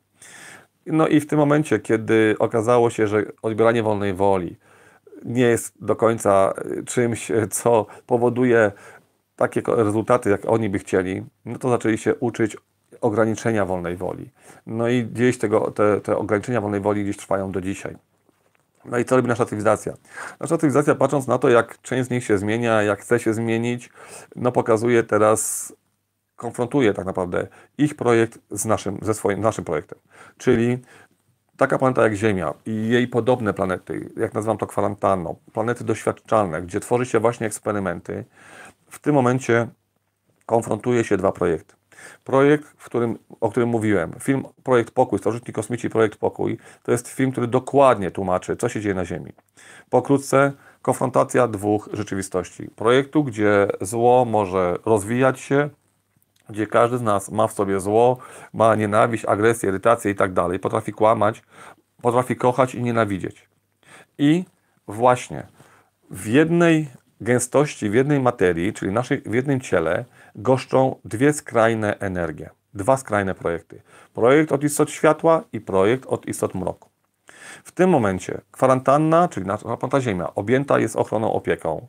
A: No i w tym momencie, kiedy okazało się, że odbieranie wolnej woli nie jest do końca e, czymś, e, co powoduje takie rezultaty, jak oni by chcieli, no to zaczęli się uczyć ograniczenia wolnej woli. No i gdzieś tego, te, te ograniczenia wolnej woli gdzieś trwają do dzisiaj. No i co robi nasza cywilizacja? Nasza cywilizacja, patrząc na to, jak część z nich się zmienia, jak chce się zmienić, no pokazuje teraz, konfrontuje tak naprawdę ich projekt z naszym, ze swoim, naszym projektem. Czyli taka planeta jak Ziemia i jej podobne planety, jak nazywam to kwarantanną, planety doświadczalne, gdzie tworzy się właśnie eksperymenty, w tym momencie konfrontuje się dwa projekty. Projekt, w którym, o którym mówiłem, film Projekt Pokój, Starożytni Kosmici Projekt Pokój, to jest film, który dokładnie tłumaczy, co się dzieje na Ziemi. Pokrótce, konfrontacja dwóch rzeczywistości. Projektu, gdzie zło może rozwijać się, gdzie każdy z nas ma w sobie zło, ma nienawiść, agresję, irytację i tak dalej, potrafi kłamać, potrafi kochać i nienawidzieć. I właśnie w jednej gęstości, w jednej materii, czyli naszej, w jednym ciele, goszczą dwie skrajne energie, dwa skrajne projekty. Projekt od istot światła i projekt od istot mroku. W tym momencie kwarantanna, czyli nasza Ziemia, objęta jest ochroną, opieką.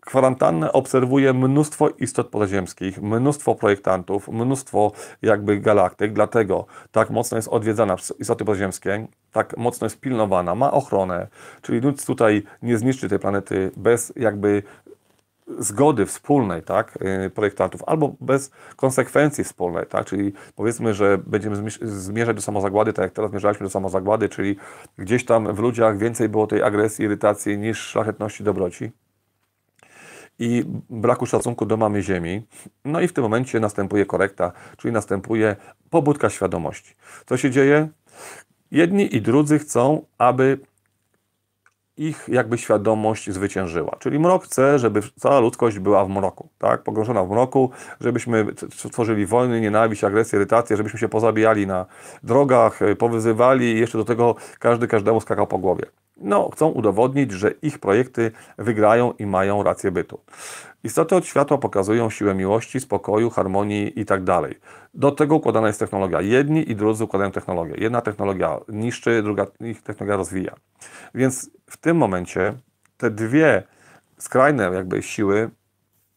A: Kwarantannę obserwuje mnóstwo istot pozaziemskich, mnóstwo projektantów, mnóstwo jakby galaktyk, dlatego tak mocno jest odwiedzana przez istoty pozaziemskie, tak mocno jest pilnowana, ma ochronę, czyli nic tutaj nie zniszczy tej planety bez jakby zgody wspólnej tak, y, projektantów, albo bez konsekwencji wspólnej, tak, czyli powiedzmy, że będziemy zmierzać do samozagłady, tak jak teraz zmierzaliśmy do samozagłady, czyli gdzieś tam w ludziach więcej było tej agresji, irytacji niż szlachetności, dobroci i braku szacunku do mamy Ziemi. No i w tym momencie następuje korekta, czyli następuje pobudka świadomości. Co się dzieje? Jedni i drudzy chcą, aby ich jakby świadomość zwyciężyła. Czyli mrok chce, żeby cała ludzkość była w mroku, tak? pogrążona w mroku, żebyśmy tworzyli wojny, nienawiść, agresję, irytację, żebyśmy się pozabijali na drogach, powyzywali i jeszcze do tego każdy każdemu skakał po głowie. No, chcą udowodnić, że ich projekty wygrają i mają rację bytu. Istoty od światła pokazują siłę miłości, spokoju, harmonii i tak dalej. Do tego układana jest technologia. Jedni i drudzy układają technologię. Jedna technologia niszczy, druga technologia rozwija. Więc w tym momencie te dwie skrajne jakby siły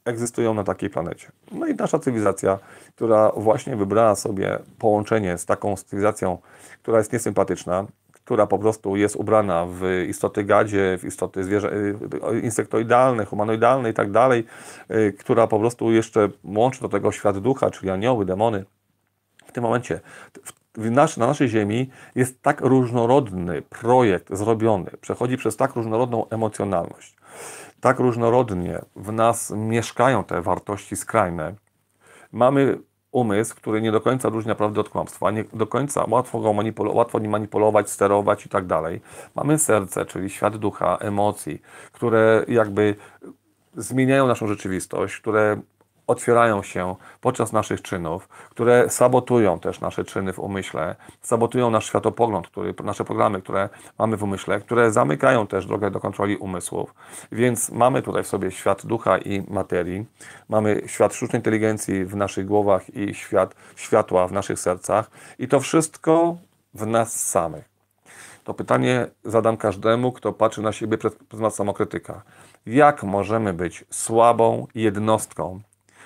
A: egzystują na takiej planecie. No i nasza cywilizacja, która właśnie wybrała sobie połączenie z taką cywilizacją, która jest niesympatyczna, która po prostu jest ubrana w istoty gadzie, w istoty zwierzę, y, insektoidalne, humanoidalne i tak dalej, y, która po prostu jeszcze łączy do tego świat ducha, czyli anioły, demony. W tym momencie nasz, na naszej Ziemi jest tak różnorodny projekt zrobiony, przechodzi przez tak różnorodną emocjonalność, tak różnorodnie w nas mieszkają te wartości skrajne. Mamy umysł, który nie do końca różnia prawdę od kłamstwa, nie do końca łatwo go manipulować, łatwo nim manipulować, sterować i tak dalej. Mamy serce, czyli świat ducha, emocji, które jakby zmieniają naszą rzeczywistość, które otwierają się podczas naszych czynów, które sabotują też nasze czyny w umyśle, sabotują nasz światopogląd, który, nasze programy, które mamy w umyśle, które zamykają też drogę do kontroli umysłów. Więc mamy tutaj w sobie świat ducha i materii, mamy świat sztucznej inteligencji w naszych głowach i świat światła w naszych sercach i to wszystko w nas samych. To pytanie zadam każdemu, kto patrzy na siebie przez pryzmat samokrytyka. Jak możemy być słabą jednostką,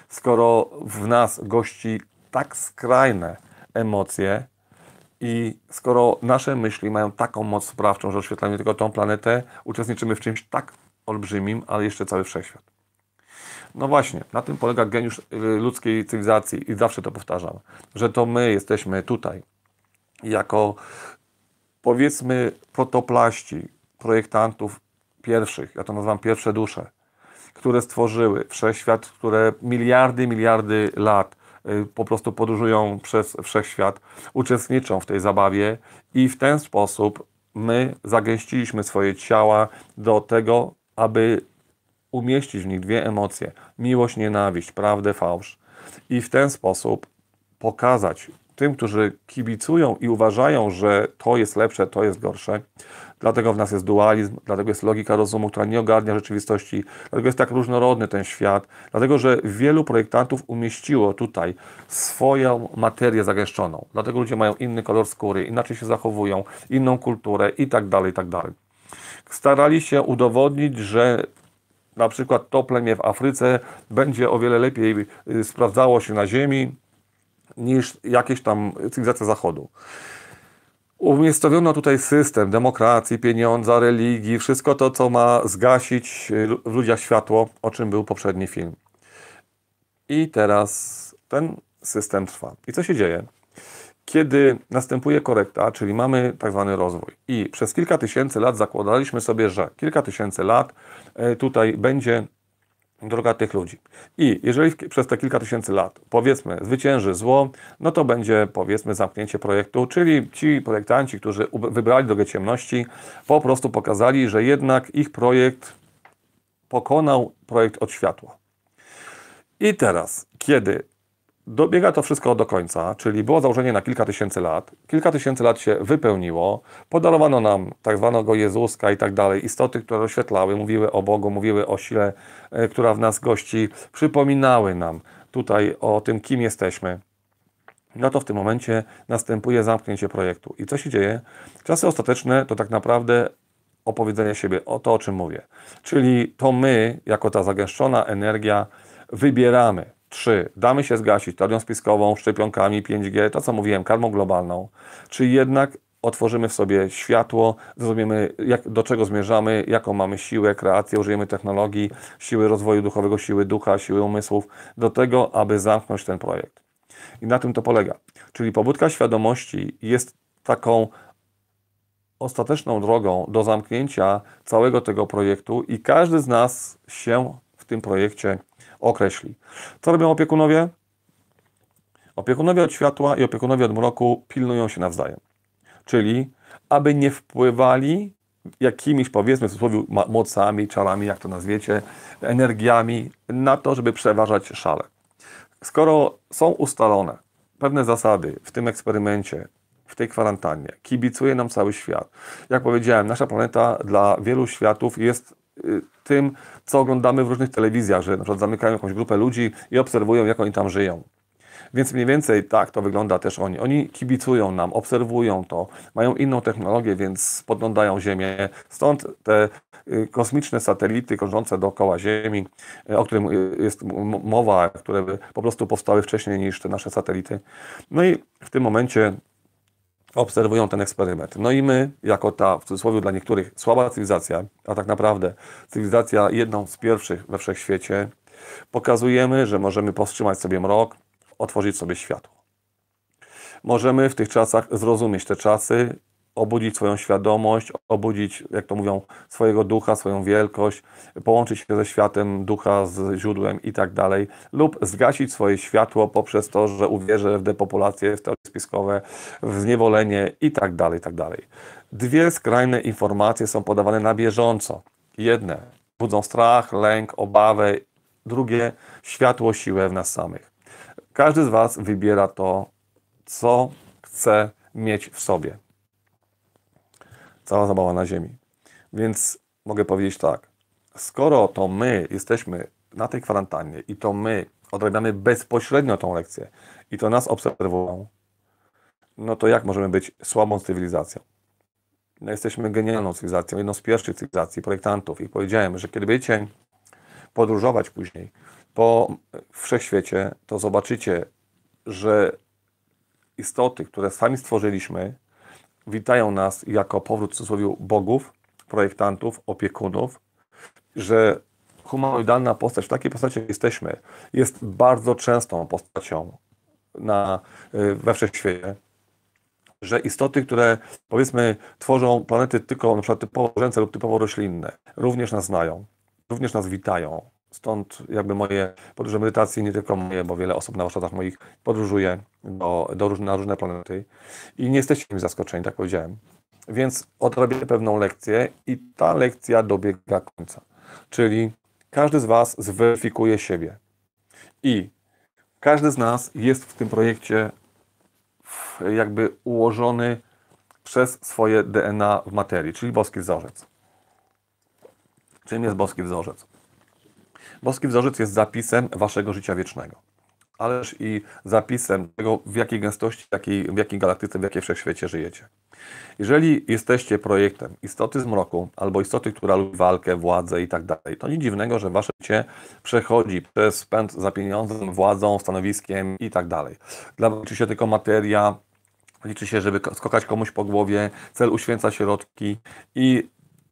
A: skoro w nas gości tak skrajne emocje i skoro nasze myśli mają taką moc sprawczą, że oświetlamy tylko tą planetę, uczestniczymy w czymś tak olbrzymim, ale jeszcze cały wszechświat. No właśnie, na tym polega geniusz y, ludzkiej cywilizacji i zawsze to powtarzam, że to my jesteśmy tutaj jako powiedzmy protoplaści, projektantów pierwszych, ja to nazywam pierwsze dusze, które stworzyły wszechświat, które miliardy, miliardy lat y, po prostu podróżują przez wszechświat, uczestniczą w tej zabawie i w ten sposób my zagęściliśmy swoje ciała do tego, aby umieścić w nich dwie emocje: miłość, nienawiść, prawdę, fałsz. I w ten sposób pokazać tym, którzy kibicują i uważają, że to jest lepsze, to jest gorsze, Dlatego w nas jest dualizm, dlatego jest logika rozumu, która nie ogarnia rzeczywistości, dlatego jest tak różnorodny ten świat, dlatego że wielu projektantów umieściło tutaj swoją materię zagęszczoną. Dlatego ludzie mają inny kolor skóry, inaczej się zachowują, inną kulturę i tak dalej, tak dalej. Starali się udowodnić, że na przykład to plemię w Afryce będzie o wiele lepiej y, sprawdzało się na ziemi niż jakieś tam cywilizacje zachodu. Umiejscowiono tutaj system demokracji, pieniądza, religii, wszystko to, co ma zgasić w ludziach światło, o czym był poprzedni film. I teraz ten system trwa. I co się dzieje? Kiedy następuje korekta, czyli mamy tak zwany rozwój i przez kilka tysięcy lat zakładaliśmy sobie, że kilka tysięcy lat e, tutaj będzie droga tych ludzi. I jeżeli przez te kilka tysięcy lat, powiedzmy, zwycięży zło, no to będzie, powiedzmy, zamknięcie projektu, czyli ci projektanci, którzy wybrali drogę ciemności, po prostu pokazali, że jednak ich projekt pokonał projekt od światła. I teraz, kiedy dobiega to wszystko do końca, czyli było założenie na kilka tysięcy lat. Kilka tysięcy lat się wypełniło, podarowano nam tak zwanego Jezuska i tak dalej, istoty, które oświetlały, mówiły o Bogu, mówiły o sile, e, która w nas gości, przypominały nam tutaj o tym, kim jesteśmy. No to w tym momencie następuje zamknięcie projektu. I co się dzieje? Czasy ostateczne to tak naprawdę opowiedzenie siebie o to, o czym mówię. Czyli to my, jako ta zagęszczona energia, wybieramy 3. Damy się zgasić teorią spiskową, szczepionkami, 5G, to co mówiłem, karmą globalną. Czy jednak otworzymy w sobie światło, zrozumiemy jak, do czego zmierzamy, jaką mamy siłę, kreację, użyjemy technologii, siły rozwoju duchowego, siły ducha, siły umysłów, do tego, aby zamknąć ten projekt. I na tym to polega. Czyli pobudka świadomości jest taką ostateczną drogą do zamknięcia całego tego projektu i każdy z nas się w tym projekcie określi. Co robią opiekunowie? Opiekunowie od światła i opiekunowie od mroku pilnują się nawzajem. Czyli, aby nie wpływali jakimiś, powiedzmy cudzysłowie, mocami, czarami, jak to nazwiecie, energiami na to, żeby przeważać szale. Skoro są ustalone pewne zasady w tym eksperymencie, w tej kwarantannie, kibicuje nam cały świat. Jak powiedziałem, nasza planeta dla wielu światów jest tym, co oglądamy w różnych telewizjach, że na przykład zamykają jakąś grupę ludzi i obserwują, jak oni tam żyją. Więc mniej więcej tak to wygląda też oni. Oni kibicują nam, obserwują to, mają inną technologię, więc podglądają Ziemię. Stąd te y, kosmiczne satelity krążące dookoła Ziemi, y, o którym y, jest mowa, które po prostu powstały wcześniej niż te nasze satelity. No i w tym momencie obserwują ten eksperyment. No i my, jako ta, w cudzysłowie dla niektórych, słaba cywilizacja, a tak naprawdę cywilizacja jedną z pierwszych we wszechświecie, pokazujemy, że możemy powstrzymać sobie mrok, otworzyć sobie światło. Możemy w tych czasach zrozumieć te czasy obudzić swoją świadomość, obudzić, jak to mówią, swojego ducha, swoją wielkość, połączyć się ze światem ducha, z źródłem i tak dalej, lub zgasić swoje światło poprzez to, że uwierzę w depopulację, w teorie spiskowe, w zniewolenie i tak dalej, i tak dalej. Dwie skrajne informacje są podawane na bieżąco. Jedne budzą strach, lęk, obawę, drugie światło, siłę w nas samych. Każdy z Was wybiera to, co chce mieć w sobie cała zabawa na ziemi. Więc mogę powiedzieć tak, skoro to my jesteśmy na tej kwarantannie i to my odrabiamy bezpośrednio tą lekcję i to nas obserwują, no to jak możemy być słabą cywilizacją? No jesteśmy genialną cywilizacją, jedną z pierwszych cywilizacji, projektantów i powiedziałem, że kiedy będziecie podróżować później po wszechświecie, to zobaczycie, że istoty, które sami stworzyliśmy, witają nas jako powrót w cudzysłowie bogów, projektantów, opiekunów, że humanoidalna postać, w takiej postaci jesteśmy, jest bardzo częstą postacią na, y, we wszechświecie, że istoty, które powiedzmy tworzą planety tylko na przykład typowo rzęce lub typowo roślinne, również nas znają, również nas witają, Stąd jakby moje podróże medytacji, nie tylko moje, bo wiele osób na warsztatach moich podróżuje do, do różne, na różne planety i nie jesteście mi zaskoczeni, tak powiedziałem. Więc odrobię pewną lekcję i ta lekcja dobiega końca. Czyli każdy z Was zweryfikuje siebie. I każdy z nas jest w tym projekcie jakby ułożony przez swoje DNA w materii, czyli boski wzorzec. Czym jest boski wzorzec? Boski wzorzec jest zapisem waszego życia wiecznego, ależ i zapisem tego, w jakiej gęstości, w jakiej, w jakiej galaktyce, w jakiej wszechświecie żyjecie. Jeżeli jesteście projektem istoty z mroku albo istoty, która lubi walkę, władzę i tak dalej, to nic dziwnego, że wasze życie przechodzi przez spęd za pieniądzem, władzą, stanowiskiem i tak dalej. Dla liczy się tylko materia, liczy się, żeby skokać komuś po głowie, cel uświęca środki i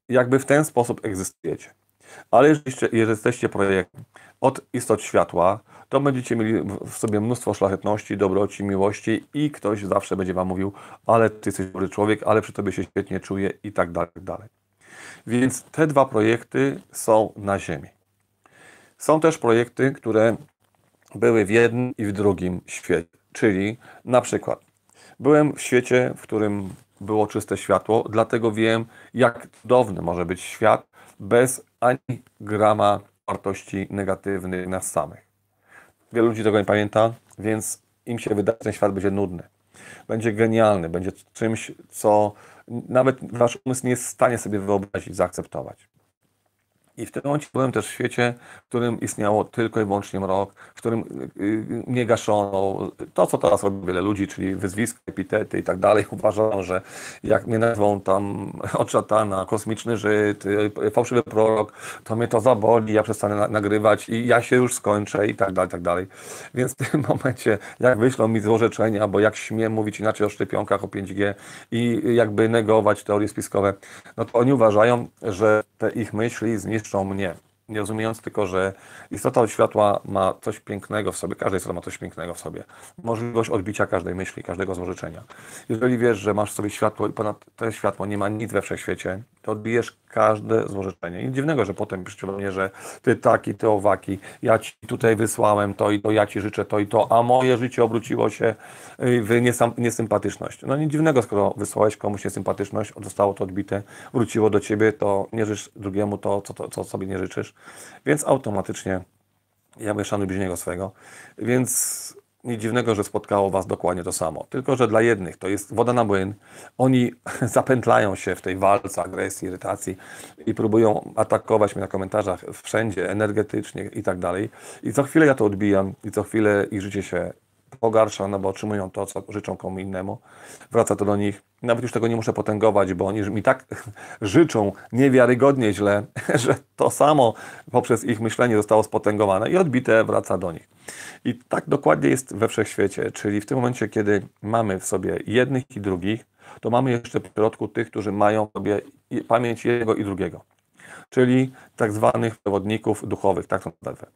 A: jakby w ten sposób egzystujecie. Ale jeżeli jesteście projektem od istot światła, to będziecie mieli w sobie mnóstwo szlachetności, dobroci, miłości i ktoś zawsze będzie Wam mówił, ale Ty jesteś dobry człowiek, ale przy Tobie się świetnie czuję i tak dalej, tak dalej. Więc te dwa projekty są na Ziemi. Są też projekty, które były w jednym i w drugim świecie. Czyli na przykład byłem w świecie, w którym było czyste światło, dlatego wiem, jak cudowny może być świat bez ani grama wartości negatywnych nas samych. Wielu ludzi tego nie pamięta, więc im się wydaje, że ten świat będzie nudny. Będzie genialny, będzie czymś, co nawet wasz umysł nie jest w stanie sobie wyobrazić, zaakceptować. I w tym momencie byłem też w świecie, w którym istniało tylko i wyłącznie mrok, w którym y, y, nie gaszono to, co teraz robi wiele ludzi, czyli wyzwiska, epitety i tak dalej. Uważam, że jak mnie nazwą tam od szatana, kosmiczny Żyd, y, fałszywy prorok, to mnie to zaboli, ja przestanę nagrywać i ja się już skończę i tak dalej, tak dalej. Więc w tym momencie, jak wyślą mi złorzeczenia, bo jak śmiem mówić inaczej o szczepionkach, o 5G i jakby negować teorie spiskowe, no to oni uważają, że te ich myśli zniszczą niszczą mnie. Nie rozumiejąc tylko, że istota od światła ma coś pięknego w sobie, każda istota ma coś pięknego w sobie. Możliwość odbicia każdej myśli, każdego złożyczenia. Jeżeli wiesz, że masz w sobie światło i ponad to światło nie ma nic we wszechświecie, to odbijesz każde złożyczenie. I dziwnego, że potem piszecie do mnie, że ty taki, ty owaki, ja ci tutaj wysłałem to i to, ja ci życzę to i to, a moje życie obróciło się w niesympatyczność. No nic dziwnego, skoro wysłałeś komuś niesympatyczność, zostało to odbite, wróciło do ciebie, to nie życz drugiemu to, co, to, co sobie nie życzysz, więc automatycznie ja mówię, szanuj bliźniego swego. Więc nic dziwnego, że spotkało Was dokładnie to samo. Tylko, że dla jednych to jest woda na młyn. Oni zapętlają się w tej walce, agresji, irytacji i próbują atakować mnie na komentarzach wszędzie, energetycznie i tak dalej. I co chwilę ja to odbijam i co chwilę ich życie się pogarsza, no bo otrzymują to, co życzą komu innemu. Wraca to do nich. Nawet już tego nie muszę potęgować, bo oni mi tak życzą niewiarygodnie źle, że to samo poprzez ich myślenie zostało spotęgowane i odbite wraca do nich. I tak dokładnie jest we wszechświecie, czyli w tym momencie, kiedy mamy w sobie jednych i drugich, to mamy jeszcze w środku tych, którzy mają w sobie pamięć jednego i drugiego, czyli tak zwanych przewodników duchowych, tak to nazwę.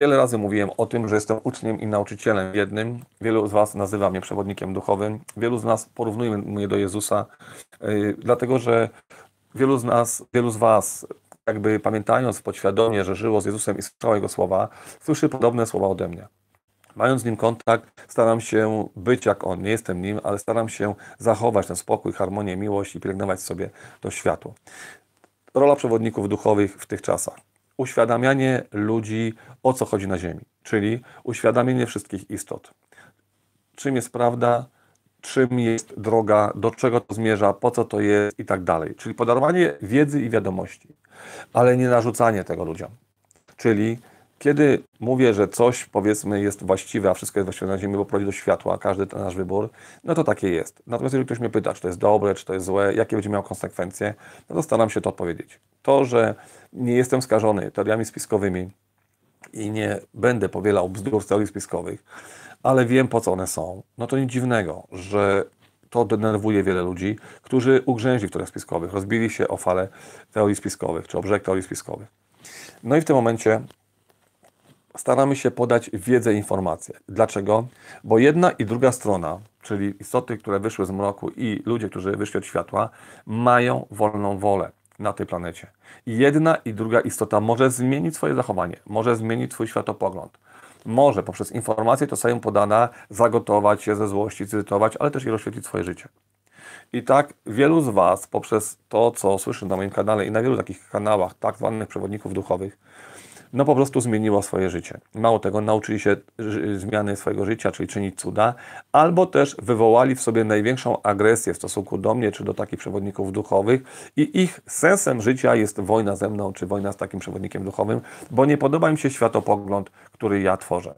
A: Wiele razy mówiłem o tym, że jestem uczniem i nauczycielem jednym. Wielu z Was nazywa mnie przewodnikiem duchowym. Wielu z nas porównuje mnie do Jezusa, yy, dlatego że wielu z nas, wielu z Was, jakby pamiętając podświadomie, że żyło z Jezusem i słyszało Jego słowa, słyszy podobne słowa ode mnie. Mając z Nim kontakt, staram się być jak On. Nie jestem Nim, ale staram się zachować ten spokój, harmonię, miłość i pielęgnować sobie to światło. Rola przewodników duchowych w tych czasach uświadamianie ludzi, o co chodzi na Ziemi, czyli uświadamienie wszystkich istot. Czym jest prawda, czym jest droga, do czego to zmierza, po co to jest i tak dalej. Czyli podarowanie wiedzy i wiadomości, ale nie narzucanie tego ludziom. Czyli kiedy mówię, że coś powiedzmy jest właściwe, a wszystko jest właściwe na Ziemi, bo prowadzi do światła, każdy to nasz wybór, no to takie jest. Natomiast jeżeli ktoś mnie pyta, czy to jest dobre, czy to jest złe, jakie będzie miało konsekwencje, no to staram się to odpowiedzieć. To, że nie jestem skażony teoriami spiskowymi i nie będę powielał bzdur z teorii spiskowych, ale wiem po co one są, no to nic dziwnego, że to denerwuje wiele ludzi, którzy ugrzęźli w teoriach spiskowych, rozbili się o falę teorii spiskowych, czy o brzeg teorii spiskowych. No i w tym momencie staramy się podać wiedzę informacje. Dlaczego? Bo jedna i druga strona, czyli istoty, które wyszły z mroku i ludzie, którzy wyszli od światła, mają wolną wolę na tej planecie. Jedna i druga istota może zmienić swoje zachowanie, może zmienić swój światopogląd. Może poprzez informacje to sobie podana zagotować się ze złości, cytować, ale też i rozświetlić swoje życie. I tak wielu z Was poprzez to, co słyszę na moim kanale i na wielu takich kanałach, tak zwanych przewodników duchowych, no po prostu zmieniło swoje życie. Mało tego, nauczyli się zmiany swojego życia, czyli czynić cuda, albo też wywołali w sobie największą agresję w stosunku do mnie, czy do takich przewodników duchowych i ich sensem życia jest wojna ze mną, czy wojna z takim przewodnikiem duchowym, bo nie podoba im się światopogląd, który ja tworzę.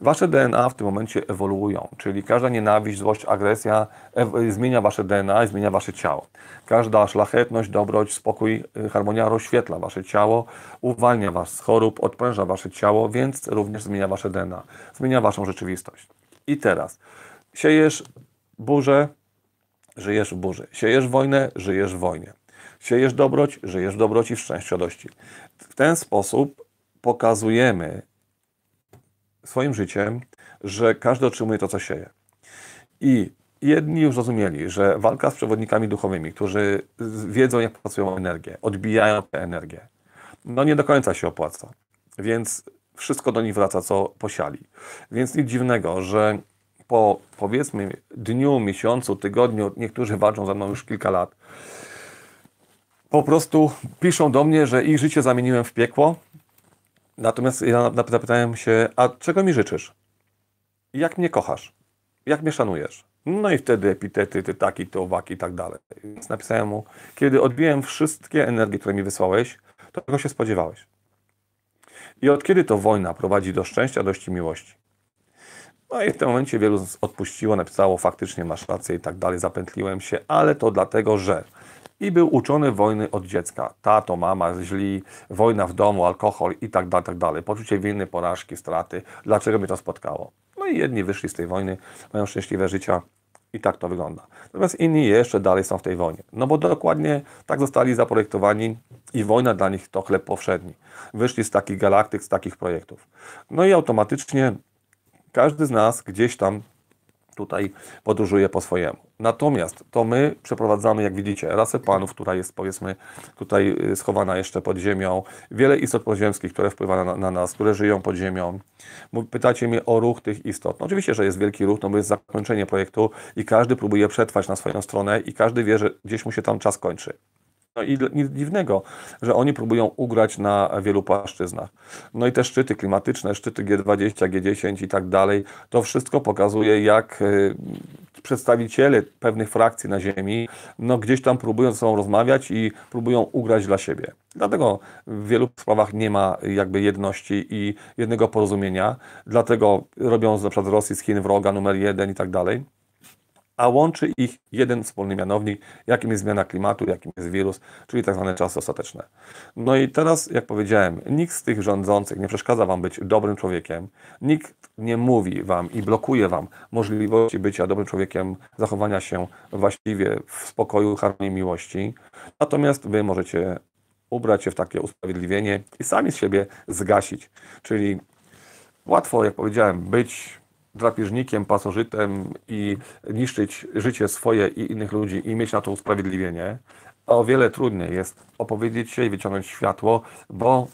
A: Wasze DNA w tym momencie ewoluują, czyli każda nienawiść, złość, agresja zmienia wasze DNA zmienia wasze ciało. Każda szlachetność, dobroć, spokój, y, harmonia rozświetla wasze ciało, uwalnia was z chorób, odpręża wasze ciało, więc również zmienia wasze DNA, zmienia waszą rzeczywistość. I teraz siejesz burzę, żyjesz w burzy. Siejesz wojnę, żyjesz w wojnie. Siejesz dobroć, żyjesz w dobroci, w szczęściowości. W ten sposób pokazujemy swoim życiem, że każdy otrzymuje to, co sieje. I jedni już zrozumieli, że walka z przewodnikami duchowymi, którzy wiedzą, jak pracują energię, odbijają tę energię, no nie do końca się opłaca. Więc wszystko do nich wraca, co posiali. Więc nic dziwnego, że po powiedzmy dniu, miesiącu, tygodniu, niektórzy walczą ze mną już kilka lat, po prostu piszą do mnie, że ich życie zamieniłem w piekło, Natomiast ja zapytałem się, a czego mi życzysz? Jak mnie kochasz? Jak mnie szanujesz? No i wtedy epitety, ty taki, ty owaki i tak dalej. Więc napisałem mu, kiedy odbiłem wszystkie energie, które mi wysłałeś, to czego się spodziewałeś? I od kiedy to wojna prowadzi do szczęścia, dości miłości? No i w tym momencie wielu odpuściło, napisało faktycznie masz rację i tak dalej, zapętliłem się, ale to dlatego, że i był uczony wojny od dziecka. Tato, mama, źli, wojna w domu, alkohol i tak dalej, tak dalej. Poczucie winy, porażki, straty. Dlaczego mnie to spotkało? No i jedni wyszli z tej wojny, mają szczęśliwe życia i tak to wygląda. Natomiast inni jeszcze dalej są w tej wojnie. No bo dokładnie tak zostali zaprojektowani i wojna dla nich to chleb powszedni. Wyszli z takich galaktyk, z takich projektów. No i automatycznie każdy z nas gdzieś tam tutaj podróżuje po swojemu. Natomiast to my przeprowadzamy, jak widzicie, rasę panów, która jest powiedzmy tutaj y, schowana jeszcze pod ziemią, wiele istot podziemskich, które wpływają na, na nas, które żyją pod ziemią. Pytacie mnie o ruch tych istot. No oczywiście, że jest wielki ruch, no bo jest zakończenie projektu i każdy próbuje przetrwać na swoją stronę i każdy wie, że gdzieś mu się tam czas kończy. No i nic dziwnego, że oni próbują ugrać na wielu płaszczyznach. No i te szczyty klimatyczne, szczyty G20, G10 i tak dalej, to wszystko pokazuje, jak y, przedstawiciele pewnych frakcji na Ziemi, no gdzieś tam próbują ze sobą rozmawiać i próbują ugrać dla siebie. Dlatego w wielu sprawach nie ma jakby jedności i jednego porozumienia. Dlatego robią na przykład Rosji, z Chin wroga numer jeden i tak dalej a łączy ich jeden wspólny mianownik, jakim jest zmiana klimatu, jakim jest wirus, czyli tak zwane czasy ostateczne. No i teraz, jak powiedziałem, nikt z tych rządzących nie przeszkadza Wam być dobrym człowiekiem, nikt nie mówi Wam i blokuje Wam możliwości bycia dobrym człowiekiem, zachowania się właściwie w spokoju, harmonii, miłości, natomiast Wy możecie ubrać się w takie usprawiedliwienie i sami z siebie zgasić, czyli łatwo, jak powiedziałem, być drapieżnikiem, pasożytem i niszczyć życie swoje i innych ludzi i mieć na to usprawiedliwienie, o wiele trudniej jest opowiedzieć się i wyciągnąć światło, bo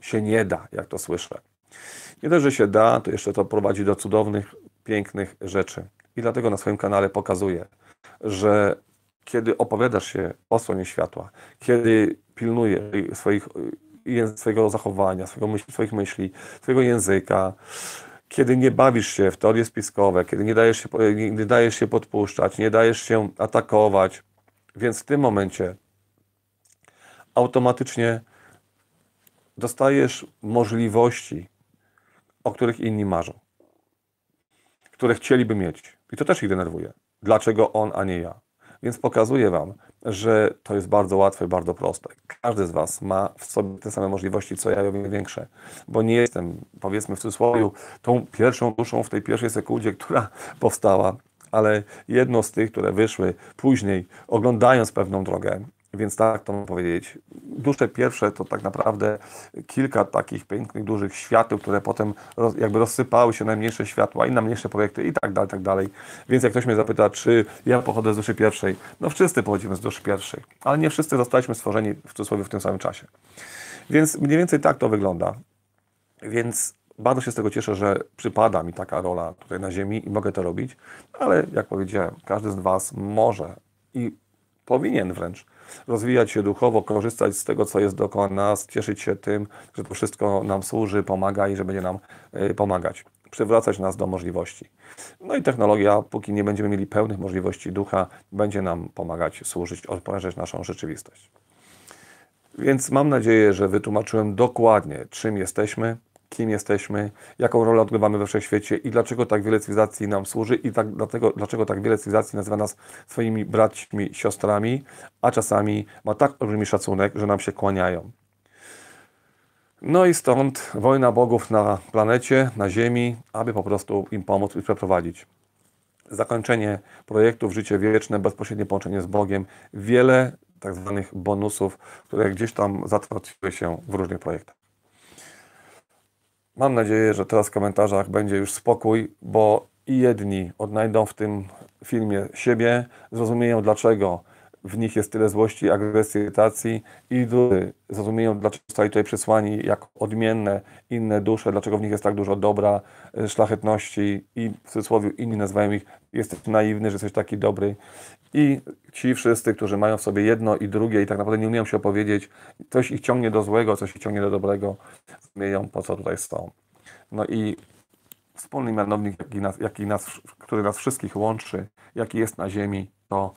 A: się nie da, jak to słyszę. Nie dość, że się da, to jeszcze to prowadzi do cudownych, pięknych rzeczy. I dlatego na swoim kanale pokazuję, że kiedy opowiadasz się o stronie światła, kiedy pilnujesz swoich, swojego zachowania, swojego myśli, swoich myśli, swojego języka, kiedy nie bawisz się w teorie spiskowe, kiedy nie dajesz się, nie dajesz się podpuszczać, nie dajesz się atakować, więc w tym momencie automatycznie dostajesz możliwości, o których inni marzą, które chcieliby mieć. I to też ich denerwuje. Dlaczego on, a nie ja? Więc pokazuję Wam, że to jest bardzo łatwe, bardzo proste. Każdy z Was ma w sobie te same możliwości, co ja, ja większe, bo nie jestem, powiedzmy w cudzysłowie, tą pierwszą duszą w tej pierwszej sekundzie, która powstała, ale jedno z tych, które wyszły później, oglądając pewną drogę, więc tak to mam powiedzieć. Dusze pierwsze to tak naprawdę kilka takich pięknych, dużych świateł, które potem roz, jakby rozsypały się na mniejsze światła i na mniejsze projekty i tak dalej, tak dalej. Więc jak ktoś mnie zapyta, czy ja pochodzę z duszy pierwszej, no wszyscy pochodzimy z duszy pierwszej, ale nie wszyscy zostaliśmy stworzeni w cudzysłowie w tym samym czasie. Więc mniej więcej tak to wygląda. Więc bardzo się z tego cieszę, że przypada mi taka rola tutaj na Ziemi i mogę to robić, ale jak powiedziałem, każdy z Was może i powinien wręcz rozwijać się duchowo, korzystać z tego, co jest dookoła nas, cieszyć się tym, że to wszystko nam służy, pomaga i że będzie nam y, pomagać, przywracać nas do możliwości. No i technologia, póki nie będziemy mieli pełnych możliwości ducha, będzie nam pomagać, służyć, odprężać naszą rzeczywistość. Więc mam nadzieję, że wytłumaczyłem dokładnie, czym jesteśmy, kim jesteśmy, jaką rolę odgrywamy we wszechświecie i dlaczego tak wiele cywilizacji nam służy i tak, dlatego, dlaczego tak wiele cywilizacji nazywa nas swoimi braćmi, siostrami, a czasami ma tak olbrzymi szacunek, że nam się kłaniają. No i stąd wojna bogów na planecie, na Ziemi, aby po prostu im pomóc i przeprowadzić. Zakończenie projektów, życie wieczne, bezpośrednie połączenie z Bogiem, wiele tak zwanych bonusów, które gdzieś tam zatraciły się w różnych projektach. Mam nadzieję, że teraz w komentarzach będzie już spokój, bo i jedni odnajdą w tym filmie siebie, zrozumieją dlaczego w nich jest tyle złości, agresji, irytacji i drudzy zrozumieją, dlaczego zostali tutaj przesłani jak odmienne inne dusze, dlaczego w nich jest tak dużo dobra, y, szlachetności i w cudzysłowie inni nazywają ich, jesteś naiwny, że jesteś taki dobry. I ci wszyscy, którzy mają w sobie jedno i drugie i tak naprawdę nie umieją się opowiedzieć, coś ich ciągnie do złego, coś ich ciągnie do dobrego, rozumieją po co tutaj są. No i wspólny mianownik, jaki nas, jaki nas, który nas wszystkich łączy, jaki jest na ziemi, to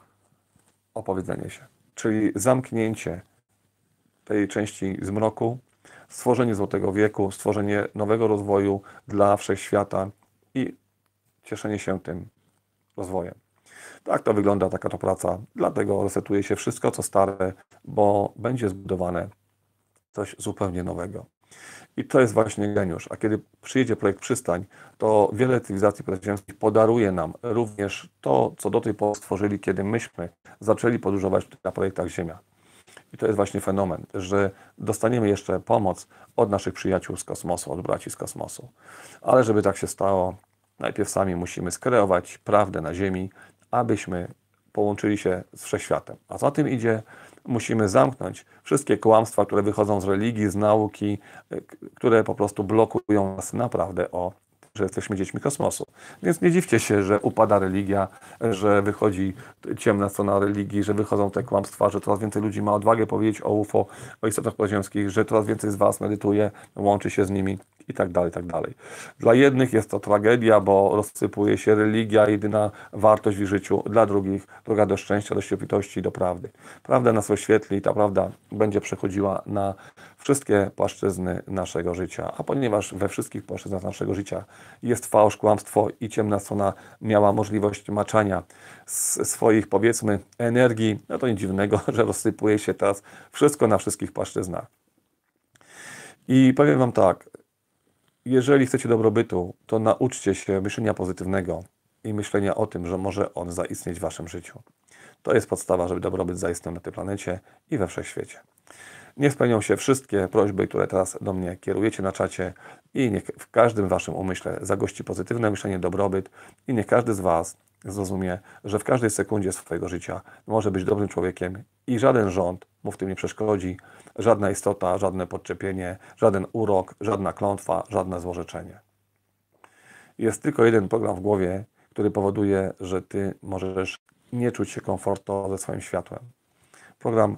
A: opowiedzenie się, czyli zamknięcie tej części zmroku, stworzenie złotego wieku, stworzenie nowego rozwoju dla wszechświata i cieszenie się tym rozwojem. Tak to wygląda taka to praca, dlatego resetuje się wszystko, co stare, bo będzie zbudowane coś zupełnie nowego. I to jest właśnie geniusz. A kiedy przyjedzie projekt Przystań, to wiele cywilizacji podziemskich podaruje nam również to, co do tej pory stworzyli, kiedy myśmy zaczęli podróżować na projektach Ziemia. I to jest właśnie fenomen, że dostaniemy jeszcze pomoc od naszych przyjaciół z kosmosu, od braci z kosmosu. Ale żeby tak się stało, najpierw sami musimy skreować prawdę na Ziemi, abyśmy połączyli się z wszechświatem. A za tym idzie musimy zamknąć wszystkie kłamstwa, które wychodzą z religii, z nauki, które po prostu blokują nas naprawdę o że jesteśmy dziećmi kosmosu. Więc nie dziwcie się, że upada religia, że wychodzi ciemna strona religii, że wychodzą te kłamstwa, że coraz więcej ludzi ma odwagę powiedzieć o UFO, o istotach podziemskich, że coraz więcej z Was medytuje, łączy się z nimi i tak dalej, i tak dalej. Dla jednych jest to tragedia, bo rozsypuje się religia, jedyna wartość w życiu. Dla drugich droga do szczęścia, do świętości, do prawdy. Prawda nas oświetli i ta prawda będzie przechodziła na wszystkie płaszczyzny naszego życia. A ponieważ we wszystkich płaszczyznach naszego życia jest fałsz, kłamstwo i ciemna strona miała możliwość maczania swoich, powiedzmy, energii, no to nic dziwnego, że rozsypuje się teraz wszystko na wszystkich płaszczyznach. I powiem Wam tak, jeżeli chcecie dobrobytu, to nauczcie się myślenia pozytywnego i myślenia o tym, że może on zaistnieć w Waszym życiu. To jest podstawa, żeby dobrobyt zaistniał na tej planecie i we wszechświecie. Niech spełnią się wszystkie prośby, które teraz do mnie kierujecie na czacie i niech w każdym Waszym umyśle zagości pozytywne myślenie, dobrobyt i niech każdy z Was zrozumie, że w każdej sekundzie swojego życia może być dobrym człowiekiem i żaden rząd mu w tym nie przeszkodzi, żadna istota, żadne podczepienie, żaden urok, żadna klątwa, żadne złorzeczenie. Jest tylko jeden program w głowie, który powoduje, że Ty możesz nie czuć się komfortowo ze swoim światłem. Program,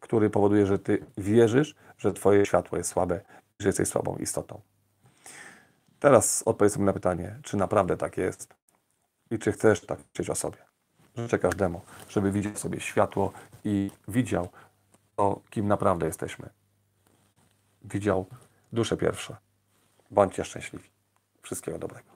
A: który powoduje, że Ty wierzysz, że Twoje światło jest słabe, że jesteś słabą istotą. Teraz odpowiedz na pytanie, czy naprawdę tak jest i czy chcesz tak myśleć o sobie. Życzę każdemu, żeby widział sobie światło i widział to, kim naprawdę jesteśmy. Widział dusze pierwsze. Bądźcie szczęśliwi. Wszystkiego dobrego.